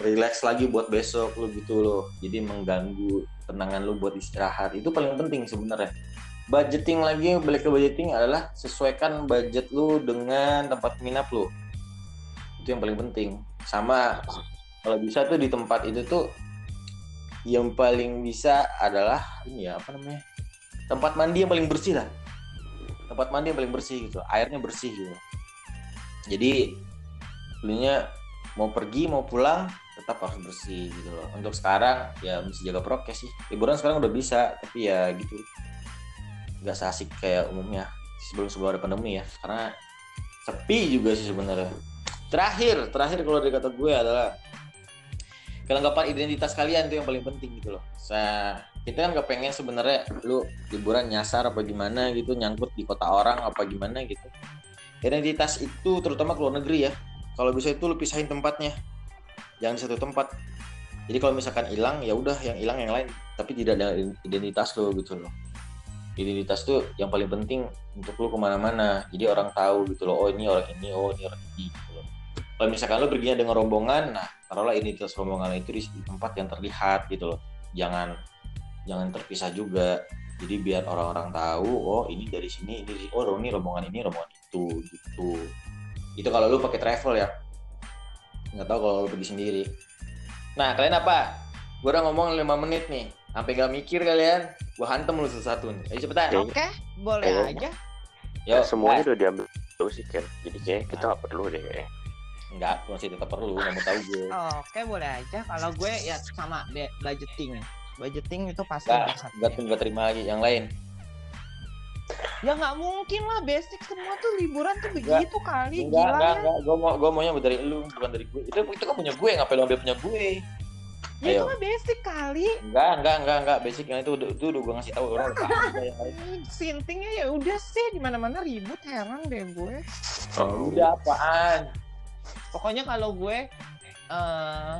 relax lagi buat besok lu gitu loh. Jadi mengganggu tenangan lu buat istirahat. Itu paling penting sebenarnya. Budgeting lagi balik ke budgeting adalah sesuaikan budget lu dengan tempat minap lu. Itu yang paling penting. Sama kalau bisa tuh di tempat itu tuh yang paling bisa adalah ini ya apa namanya? Tempat mandi yang paling bersih lah. Tempat mandi yang paling bersih gitu. Airnya bersih gitu jadi belinya mau pergi mau pulang tetap harus bersih gitu loh. Untuk sekarang ya mesti jaga prokes sih. Liburan sekarang udah bisa tapi ya gitu. Nggak seasik kayak umumnya. Sebelum sebelum ada pandemi ya. Karena sepi juga sih sebenarnya. Terakhir terakhir kalau dari kata gue adalah kelengkapan identitas kalian itu yang paling penting gitu loh. Saya kita kan gak pengen sebenarnya lu liburan nyasar apa gimana gitu nyangkut di kota orang apa gimana gitu identitas itu terutama ke luar negeri ya. Kalau bisa itu lu pisahin tempatnya. Jangan di satu tempat. Jadi kalau misalkan hilang ya udah yang hilang yang lain. Tapi tidak ada identitas lo gitu loh. Identitas tuh yang paling penting untuk lo ke mana-mana. Jadi orang tahu gitu loh oh ini orang ini oh ini orang ini gitu loh. Kalau misalkan lo perginya dengan rombongan nah taruhlah identitas rombongan itu di tempat yang terlihat gitu loh. Jangan jangan terpisah juga. Jadi biar orang-orang tahu oh ini dari sini ini dari- oh ini rombongan ini rombongan itu gitu. Itu kalau lu pakai travel ya. Nggak tahu kalau lu pergi sendiri. Nah kalian apa? Gue udah ngomong 5 menit nih. Sampai gak mikir kalian. Gue hantem lu satu-satu nih. Ayo cepetan. Oke. Oke, boleh Ayo. aja. Yo, semuanya udah diambil dulu sih kan jadi kayak kita nggak perlu deh kayaknya. enggak masih tetap perlu. Mau tahu gue Oke, boleh aja. Kalau gue ya sama budgeting. Budgeting itu pasti enggak enggak enggak terima lagi yang lain Ya nggak mungkin lah, basic semua tuh liburan tuh Enggak. begitu kali. enggak Gila enggak ya. enggak gue mau gue maunya dari lu bukan dari gue itu itu kan punya gue ngapain lu ambil punya gue Ya itu mah basic kali. enggak enggak enggak enggak basic yang itu udah itu udah gue ngasih tahu orang Sintingnya ya udah sih di mana-mana ribut heran deh gue. Oh, udah apaan Pokoknya kalau gue eh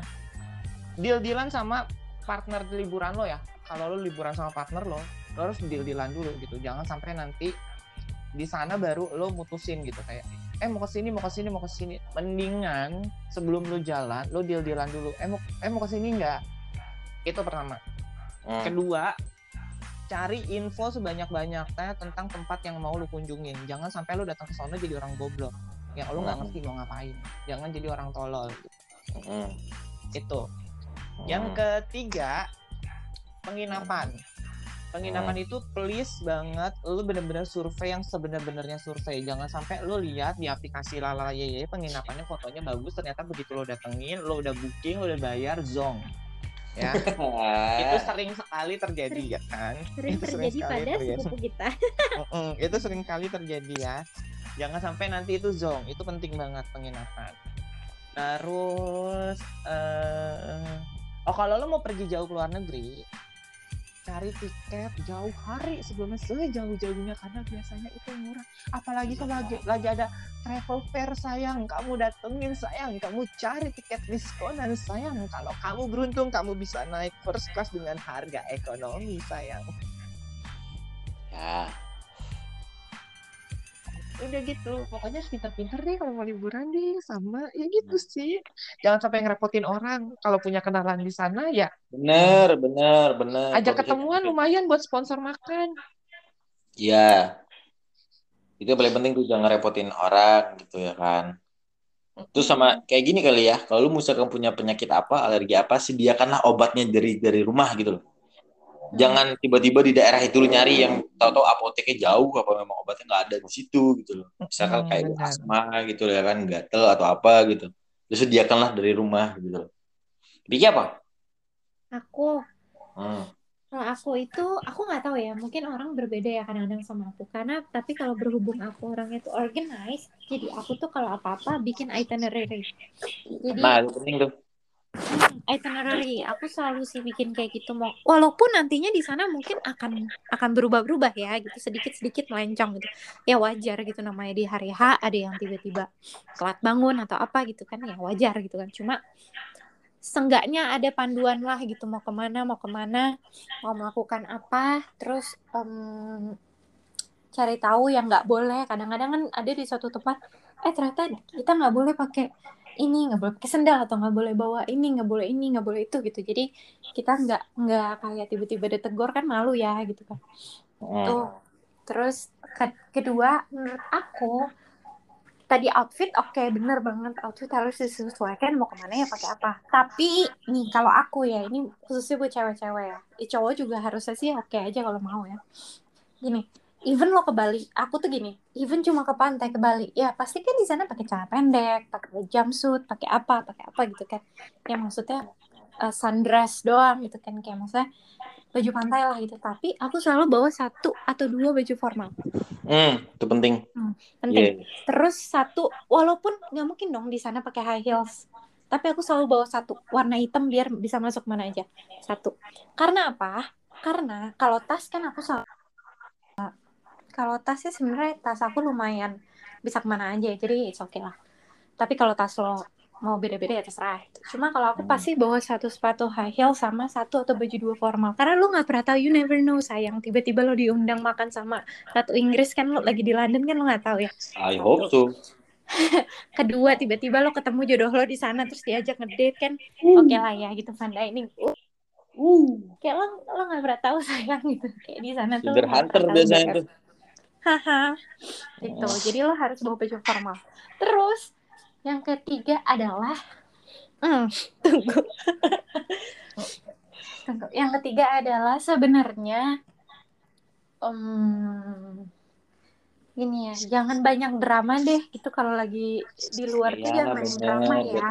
deal-dealan sama partner liburan lo ya. Kalau lo liburan sama partner lo, lo harus deal-dealan dulu gitu. Jangan sampai nanti di sana baru lo mutusin gitu kayak eh mau ke sini mau ke sini mau ke sini mendingan sebelum lo jalan lo deal dealan dulu eh mau eh mau ke sini nggak itu pertama Hmm. kedua cari info sebanyak banyaknya tentang tempat yang mau lu kunjungin jangan sampai lu datang ke sana jadi orang goblok yang lu nggak Hmm. ngerti mau ngapain jangan jadi orang tolol. Hmm. itu yang Hmm. ketiga penginapan penginapan itu please banget lu bener-bener survei yang sebenar-benarnya survei. Jangan sampai lu lihat di aplikasi lalala ye penginapannya fotonya bagus ternyata begitu lo datengin lo udah booking lo udah bayar zong. Ya. Itu sering sekali terjadi ya kan? Sering Itu terjadi sekali pada terjadi. sepupu kita. Itu sering kali terjadi ya. Jangan sampai nanti itu zong itu penting banget penginapan. Terus eh oh kalau lo mau pergi jauh ke luar negeri cari tiket jauh hari sebelumnya sejauh-jauhnya karena biasanya itu murah. Apalagi kalau lagi, lagi ada travel fair sayang kamu datengin sayang kamu cari tiket diskonan sayang kalau kamu beruntung kamu bisa naik first class dengan harga ekonomi sayang. Ya, udah gitu pokoknya pinter-pinter deh kalau mau liburan deh sama ya gitu sih jangan sampai ngerepotin orang kalau punya kenalan di sana ya bener, bener, bener. ajak bisa- ketemuan lumayan buat sponsor makan Iya. Itu yang paling penting tuh jangan repotin orang gitu ya kan. Terus sama kayak gini kali ya, kalau lu misalkan punya penyakit apa, alergi apa, sediakanlah obatnya dari dari rumah gitu loh. Jangan tiba-tiba di daerah itu lu nyari yang tahu-tahu apoteknya jauh apa memang obatnya nggak ada di situ gitu loh. Misalkan Mm, kayak benar. asma gitu ya kan, gatel atau apa gitu. Terus sediakanlah dari rumah gitu loh. Bikin apa? Aku Hmm. kalau aku itu aku nggak tahu ya mungkin orang berbeda ya kadang-kadang sama aku karena tapi kalau berhubung aku orangnya tuh organize jadi aku tuh kalau apa-apa bikin itinerary jadi Nah, itu penting tuh. Itinerary. Aku selalu sih bikin kayak gitu mau walaupun nantinya di sana mungkin akan akan berubah-berubah ya gitu. Sedikit-sedikit melencong gitu. Ya wajar gitu namanya di hari H ada yang tiba-tiba telat bangun atau apa gitu kan. Ya wajar gitu kan. Cuma senggaknya ada panduan lah gitu. Mau ke mana mau ke mana mau melakukan apa. Terus em, cari tahu yang nggak boleh. Kadang-kadang kan ada di suatu tempat eh ternyata kita nggak boleh pakai ini nggak boleh pakai sendal atau nggak boleh bawa ini nggak boleh ini nggak boleh itu gitu. Jadi kita nggak nggak kayak tiba-tiba ditegur kan malu ya gitu kan. Hmm. tuh terus ke- kedua menurut aku tadi outfit oke bener banget. Outfit harus disesuaikan mau ke mana ya pakai apa. Tapi nih kalau aku ya ini khususnya buat cewek-cewek ya. Cowok juga harusnya sih oke aja kalau mau ya. Gini even lo ke Bali aku tuh gini even cuma ke pantai ke Bali ya pasti kan di sana pakai celana pendek pakai jumpsuit pakai apa pakai apa gitu kan ya maksudnya eh, sundress doang gitu kan kayak maksudnya baju pantai lah gitu tapi aku selalu bawa satu atau dua baju formal Hmm, itu penting. penting Iya. Terus satu, walaupun nggak mungkin dong di sana pakai high heels, tapi aku selalu bawa satu warna hitam biar bisa masuk mana aja. Satu. Karena apa? Karena kalau tas kan aku selalu kalau tas sih sebenarnya tas aku lumayan bisa ke mana aja, jadi it's okay lah. Tapi kalau tas lo mau beda-beda ya terserah. Cuma kalau aku Hmm. pasti bawa satu sepatu high heel sama satu atau baju dua formal. Karena lo nggak pernah tahu, you never know sayang. Tiba-tiba lo diundang makan sama Ratu Inggris kan lo lagi di London kan lo nggak tahu ya I hope so. kedua tiba-tiba lo ketemu jodoh lo di sana terus diajak ngedate kan oke lah ya gitu fun dining uh, kayak lo lo nggak pernah tahu sayang gitu kayak di sana tuh hunter biasanya tuh. Haha gitu jadi lo harus bawa baju formal. Terus yang ketiga adalah hmm, tunggu. Tunggu. Yang ketiga adalah sebenarnya em, gini ya jangan banyak drama deh. Gitu kalau lagi di luar tuh Iya, jangan banyak drama ya.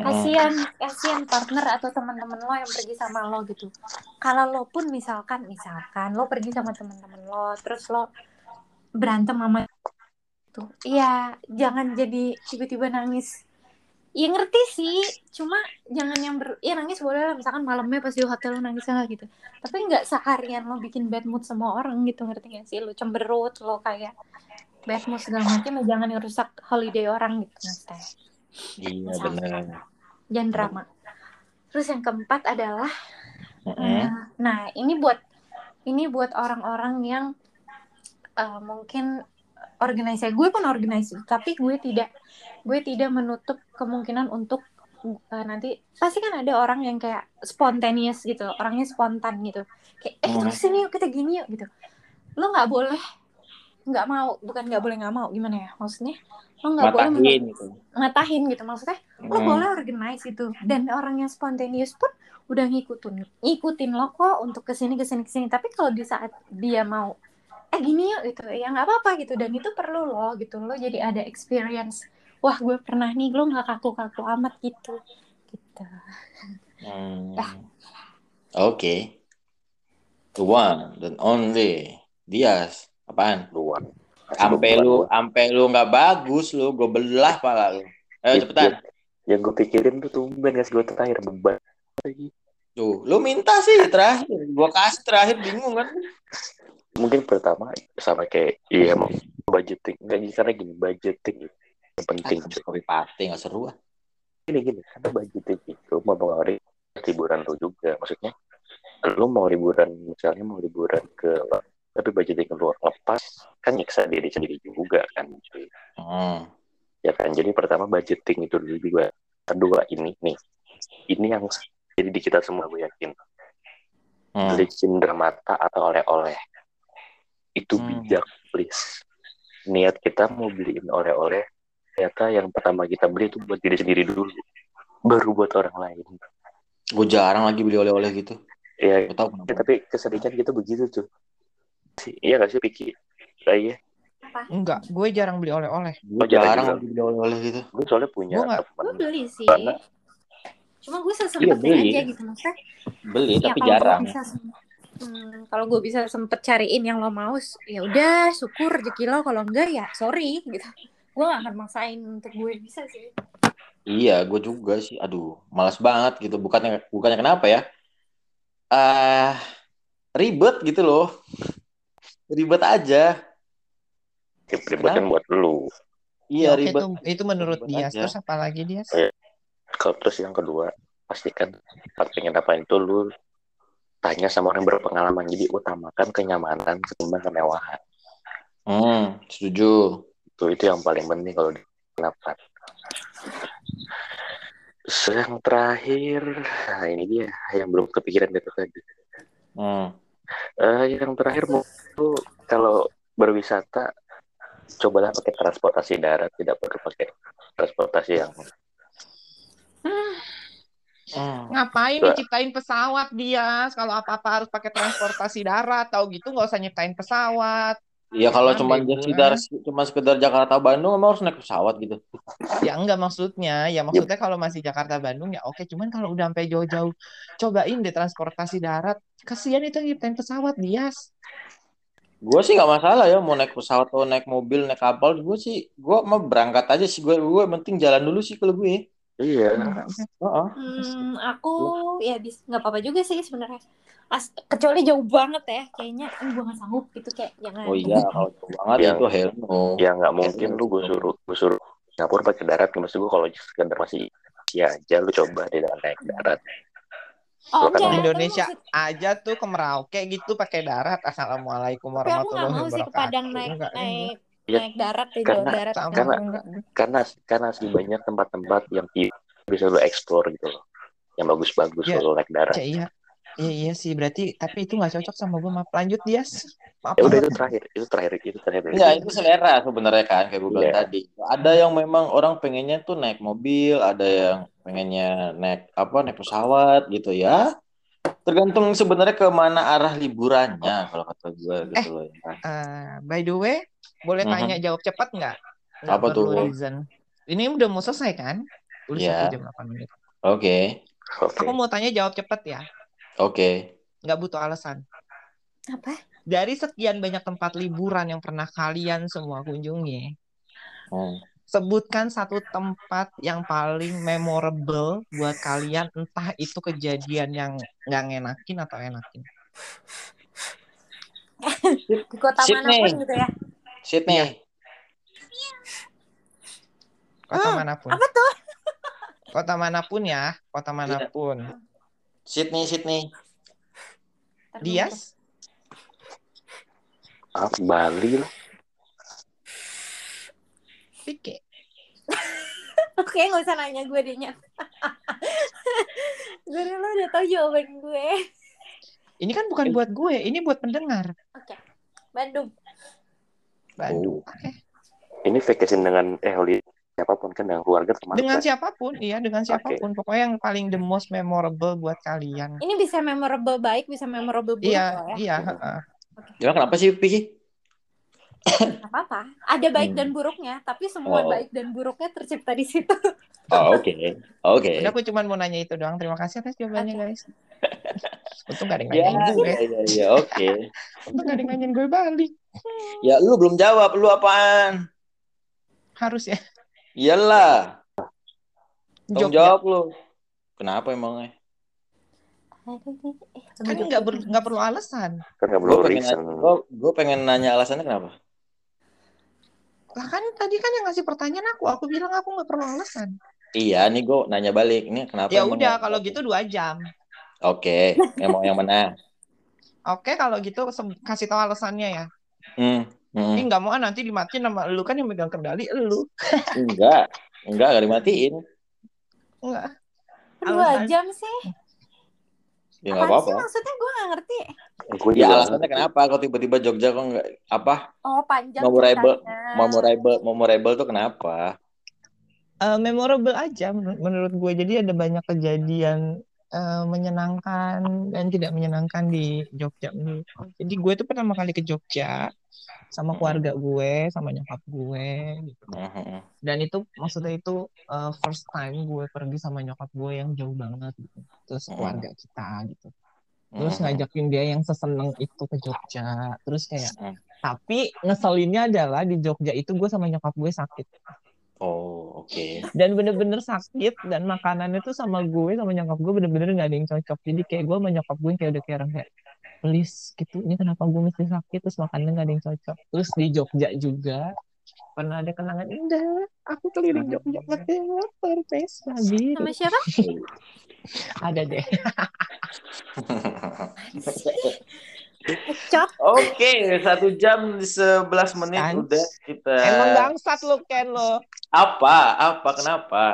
kasihan kasihan partner atau teman-teman lo yang pergi sama lo gitu. Kalau lo pun misalkan misalkan lo pergi sama teman-teman lo terus lo berantem sama tuh. Iya jangan jadi tiba-tiba nangis. Ya ngerti sih. Cuma jangan yang ber ya nangis boleh lah. Misalkan malamnya pas di hotel lo nangis lah gitu. Tapi nggak seharian lo bikin bad mood semua orang gitu ngerti gak sih? Lo cemberut lo kayak bad mood segala macam ya jangan ngerusak holiday orang gitu maksudnya Iya benar. jangan drama. Terus yang keempat adalah Heeh. Nah, nah, ini buat ini buat orang-orang yang uh, mungkin organisasi gue pun organisasi tapi gue tidak gue tidak menutup kemungkinan untuk uh, nanti pasti kan ada orang yang kayak spontaneous gitu orangnya spontan gitu kayak eh Hmm. terus sini yuk kita gini yuk gitu lo nggak boleh nggak mau bukan nggak boleh nggak mau gimana ya maksudnya lo nggak boleh Matahin gitu. ngatahin gitu maksudnya lo Hmm. boleh organize itu dan orang yang spontaneous pun udah ngikutin ngikutin lo kok untuk ke sini ke sini ke sini tapi kalau di saat dia mau eh gini yuk gitu ya nggak apa-apa gitu dan itu perlu lo gitu lo jadi ada experience wah gue pernah nih lo nggak kaku-kaku amat gitu gitu Hmm. Dah. Oke. The one dan only Dias. Apaan? Luar. Ampe lu, ampe lu nggak bagus lu, gue belah pala lu. Ayo cepetan. Yang gue pikirin tuh tumben ngasih gue terakhir beban lagi. Tuh, lu minta sih terakhir. Gua kasih terakhir bingung kan. Mungkin pertama sama kayak iya mau budgeting nggak gini, karena gini budgeting yang penting cuy. Kopi paste nggak seru ah. gini gini karena budgeting itu mempengaruhi liburan lu juga maksudnya lu mau liburan misalnya mau liburan ke tapi budgeting lu lepas kan nyiksa diri sendiri juga kan Hmm. ya kan jadi pertama budgeting itu dulu juga kedua ini nih ini yang jadi di kita semua gue yakin Hmm. beli cindera mata atau oleh-oleh itu Hmm. bijak please niat kita mau beliin oleh-oleh ternyata yang pertama kita beli itu buat diri sendiri dulu baru buat orang lain Gue jarang lagi beli oleh-oleh gitu. ya, Gak tau ya, tapi keseringan kita begitu tuh Si- iya gak sih Piki Nah, iya Enggak, gue jarang beli oleh-oleh. Gue Oh, jarang lagi beli oleh-oleh gitu. gue soalnya punya gue beli sih Karena- cuma gue sesempatnya beli. aja gitu maksudnya Beli ya tapi jarang. bisa hmm, kalau gue bisa sempet cariin yang lo mau ya udah syukur rezeki lo kalau enggak ya sorry gitu gue gak akan maksain untuk gue bisa sih Iya, gue juga sih. Aduh, malas banget gitu. Bukannya bukannya kenapa ya? Ah, ribet gitu loh. Ribet aja. ribet kan buat lu Iya, Ya, oke, ribet. itu, itu menurut Ribet dia. aja. Terus apa lagi dia? kalau terus yang kedua pastikan saat pengen apa itu lu tanya sama orang yang berpengalaman jadi utamakan kenyamanan ketimbang kemewahan Hmm, setuju. itu itu yang paling penting kalau di kenapa Terus yang terakhir nah ini dia yang belum kepikiran dari tadi Hmm. Eh, yang terakhir mau tuh kalau berwisata cobalah pakai transportasi darat tidak perlu pakai transportasi yang Hmm. Ngapain Bah. diciptain pesawat dia? Kalau apa-apa harus pakai transportasi darat, tahu gitu nggak usah nyiptain pesawat. Iya kalau cuma sekedar cuma sekedar Jakarta Bandung emang harus naik pesawat gitu. Ya enggak maksudnya, ya maksudnya kalau masih Jakarta Bandung ya oke, cuman kalau udah sampai jauh-jauh, cobain deh transportasi darat. Kasihan itu nyiptain pesawat dia. Gue sih nggak masalah ya mau naik pesawat atau naik mobil naik kapal gue sih gue mau berangkat aja sih gue gue penting jalan dulu sih kalau gue. Iya Heeh. Hmm, aku ya bis nggak apa-apa juga sih sebenarnya. As- kecuali jauh banget ya, kayaknya gue nggak sanggup gitu kayak jangan. Oh iya kalau jauh banget Yang- itu hell no. ya nggak mungkin lu gue suruh gue suruh Singapura pakai darat maksud gue kalau sekedar masih ya aja lu coba di dalam naik darat Oh Kalau enggak, Indonesia tapi maksud- aja tuh ke Merauke gitu pakai darat. Assalamualaikum tapi aku nggak warahmatullahi mau sih ke wabarakatuh. Padang naik naik Iya, naik darat di karena- darat. Karena- karena karena sih banyak tempat-tempat yang bisa lu explore gitu loh yang bagus-bagus Ya. lu naik darat Ya, iya. Iya, iya sih, berarti tapi itu nggak cocok sama gue. Maaf, lanjut dia. Maaf. ya udah itu terakhir itu terakhir itu terakhir Ya itu selera sebenarnya kan kayak gue bilang Iya. tadi. Ada yang memang orang pengennya tuh naik mobil, ada yang pengennya naik apa naik pesawat gitu ya. Tergantung sebenarnya ke mana arah liburannya kalau kata gue gitu loh. ya. Eh, by the way, boleh Mhm. tanya jawab cepat nggak? Apa tuh? reason. Ini udah mau selesai kan? Udah satu jam 8 menit. Oke, oke Aku mau tanya jawab cepat ya. oke. Nggak butuh alasan. Apa? Dari sekian banyak tempat liburan yang pernah kalian semua kunjungi, Hmm. sebutkan satu tempat yang paling memorable buat kalian, entah itu kejadian yang nggak ngenakin atau enakin. Di kota Sydney. mana pun gitu ya. Sydney. Iya. Kota Hmm, mana pun. Apa tuh? Kota mana pun ya, kota mana pun. Sydney, Sydney. Tuh. Dias, ah, Bali lah Pike. Oke, nggak usah nanya gue dehnya. Jadi lo udah tahu jawaban gue. Ini kan bukan buat gue, ini buat pendengar. Oke. Bandung. Bandung. ini vacation dengan eh holi siapa pun kan dengan keluarga termasuk Dengan kan? siapa pun, iya dengan siapa pun. Pokoknya yang paling the most memorable buat kalian. Ini bisa memorable baik, bisa memorable buruk Iya, ya. iya. heeh. Ya kenapa sih Piki? Apa-apa. Ada baik Hmm. dan buruknya, tapi semua Oh. baik dan buruknya tercipta di situ. Oh, oke. Oke. Udah aku cuma mau nanya itu doang. Terima kasih atas jawabannya, Oke. guys. Untung gak ada yang Ya, nanyain gue. ya, ya, ya, oke. Untung gak ada yang nanyain gue balik. Ya lu belum jawab, lu apaan? Harus ya. Iyalah. Jogja. jawab lu. Kenapa emangnya? Kan nggak ber- nggak perlu alasan. kan nggak Gue perlu pengen, reason gue, gue pengen nanya alasannya kenapa? Lah kan tadi kan yang ngasih pertanyaan aku, aku bilang aku nggak perlu alasan. Iya, nih gue nanya balik. Ini kenapa? Ya udah kalau gitu dua jam. Oke, yang mau yang mana? Oke kalau gitu kasih tahu alasannya ya. Hmm, hmm. Ih nggak mau ah, nanti dimatiin sama lu kan yang megang kendali lu. Enggak, enggak, enggak dimatiin. Enggak. Dua Alasan. jam sih. Ya apa-apa. maksudnya gue gak ngerti. Gue Ya alasannya kenapa? Kok tiba-tiba Jogja kok nggak apa? Oh panjang Memorable, ceritanya. memorable, memorable tuh kenapa? Eh, memorable aja menur- menurut gue. Jadi ada banyak kejadian eh, menyenangkan dan tidak menyenangkan di Jogja. menurut gue. Jadi gue tuh pertama kali ke Jogja sama keluarga gue, sama nyokap gue gitu. Mhm. Dan itu maksudnya itu eh, first time gue pergi sama nyokap gue yang jauh banget gitu. Terus Hmm. keluarga kita gitu. Terus ngajakin dia yang seseneng itu ke Jogja. Terus kayak Mhm. tapi ngeselinnya adalah di Jogja itu gue sama nyokap gue sakit. Oh, oke. dan bener-bener sakit dan makanannya tuh sama gue sama nyokap gue bener-bener nggak ada yang cocok jadi kayak gue sama nyokap gue kayak udah kayak orang kayak please gitu ini kenapa gue mesti sakit terus makannya nggak ada yang cocok terus di Jogja juga pernah ada kenangan indah aku keliling Jogja pakai motor Vespa biru Sama siapa? ada deh. Oke, satu jam 11 menit Kan? udah kita. emang bangsat lo Ken lo Apa? Apa? Kenapa?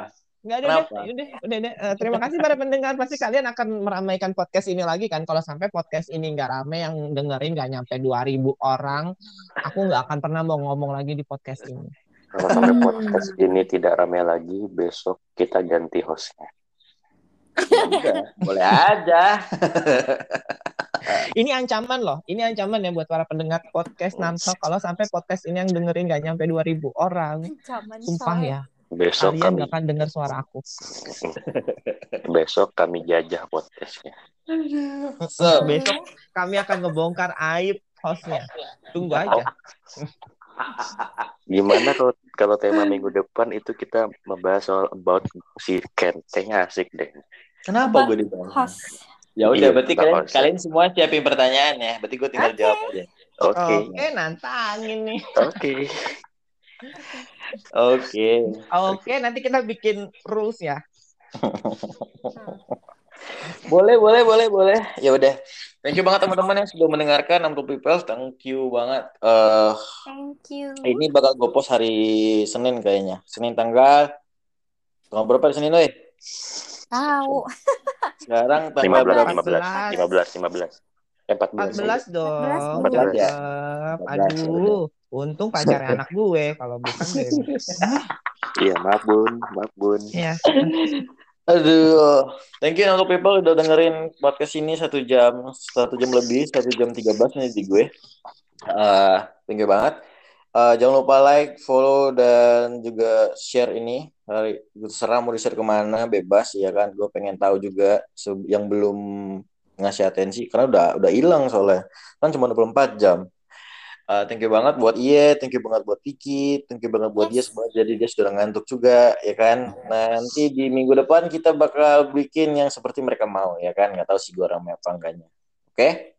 Nggak ada Kenapa? deh, udah, udah deh. Eh, terima kasih para pendengar. Pasti kalian akan meramaikan podcast ini lagi kan. Kalau sampai podcast ini nggak rame, yang dengerin nggak nyampe 2000 orang, aku nggak akan pernah mau ngomong lagi di podcast ini. kalau sampai podcast ini tidak rame lagi besok kita ganti hostnya Ya udah, boleh aja. Ini ancaman loh. Ini ancaman ya buat para pendengar podcast Nanto. Kalau sampai podcast ini yang dengerin nggak nyampe 2000 orang, Ancaman sumpah ya, besok kalian kami nggak akan dengar suara aku. besok kami jajah podcastnya So, Besok kami akan ngebongkar aib hostnya. Tunggu aja. gimana kalau kalau tema minggu depan itu kita membahas soal about si Ken kayaknya asik deh kenapa Apa? gue dibahas? Host. Ya udah, Iya, berarti kalian, kalian semua siapin pertanyaan ya. Berarti gue tinggal Oke. jawab aja. oke Oke, nantangin nih. oke Oke. Oke, nanti kita bikin rules ya. Boleh, boleh, boleh, boleh. Ya udah. Thank you banget teman-teman yang sudah mendengarkan 60 people. Thank you banget. Eh Thank you. ini bakal gue post hari Senin kayaknya. Senin tanggal tanggal berapa di Senin, Woi? Tahu. Sekarang tanggal 15 berapa? 15 15 15 eh 14 14 dong. 14, Bu. Cakep. 14, ya Aduh, untung pacarnya anak gue. Kalau bukan gue. iya maaf bun maaf bun ya. Aduh, thank you untuk people udah dengerin podcast ini satu jam, satu jam lebih, satu jam 13 menit di gue. Eh, thank you banget. Eh, jangan lupa like, follow, dan juga share ini. Hari terserah mau di-share ke mana, bebas ya kan. Gue pengen tahu juga yang belum ngasih atensi, karena udah udah hilang soalnya. Kan cuma 24 jam. Eh, thank you banget buat Iye, thank you banget buat Vicky, thank you banget buat dia Yes. semua. Jadi dia sudah ngantuk juga, ya kan. Nanti di minggu depan kita bakal bikin yang seperti mereka mau, ya kan. Nggak tahu sih gue ramai apa enggaknya. Oke?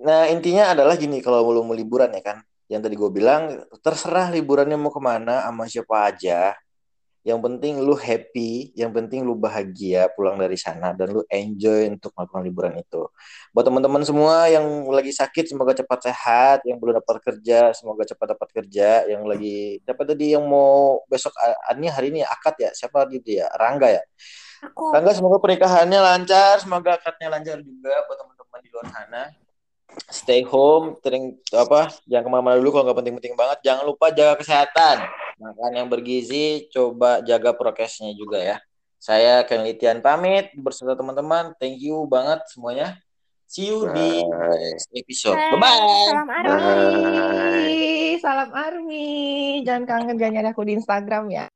Nah intinya adalah gini, kalau lu mau liburan ya kan, yang tadi gue bilang, terserah liburannya mau ke mana, sama siapa aja. Yang penting lu happy, yang penting lu bahagia pulang dari sana dan lu enjoy untuk melakukan liburan itu. Buat teman-teman semua yang lagi sakit semoga cepat sehat, yang belum dapat kerja semoga cepat dapat kerja, yang lagi siapa tadi yang mau besok ini hari ini akad ya, siapa tadi dia? Rangga ya. Aku. Rangga semoga pernikahannya lancar, semoga akadnya lancar juga buat teman-teman di luar sana. Stay home, tering, apa, jangan ke mana-mana dulu kalau nggak penting-penting banget. Jangan lupa jaga kesehatan, makan yang bergizi, coba jaga prokesnya juga ya. Saya Ken Litian pamit beserta teman-teman. Thank you banget semuanya. See you di Bye. next episode. Hai, Bye-bye. Salam Army. Bye. Salam Army. Jangan kangen gak nyari aku di Instagram ya.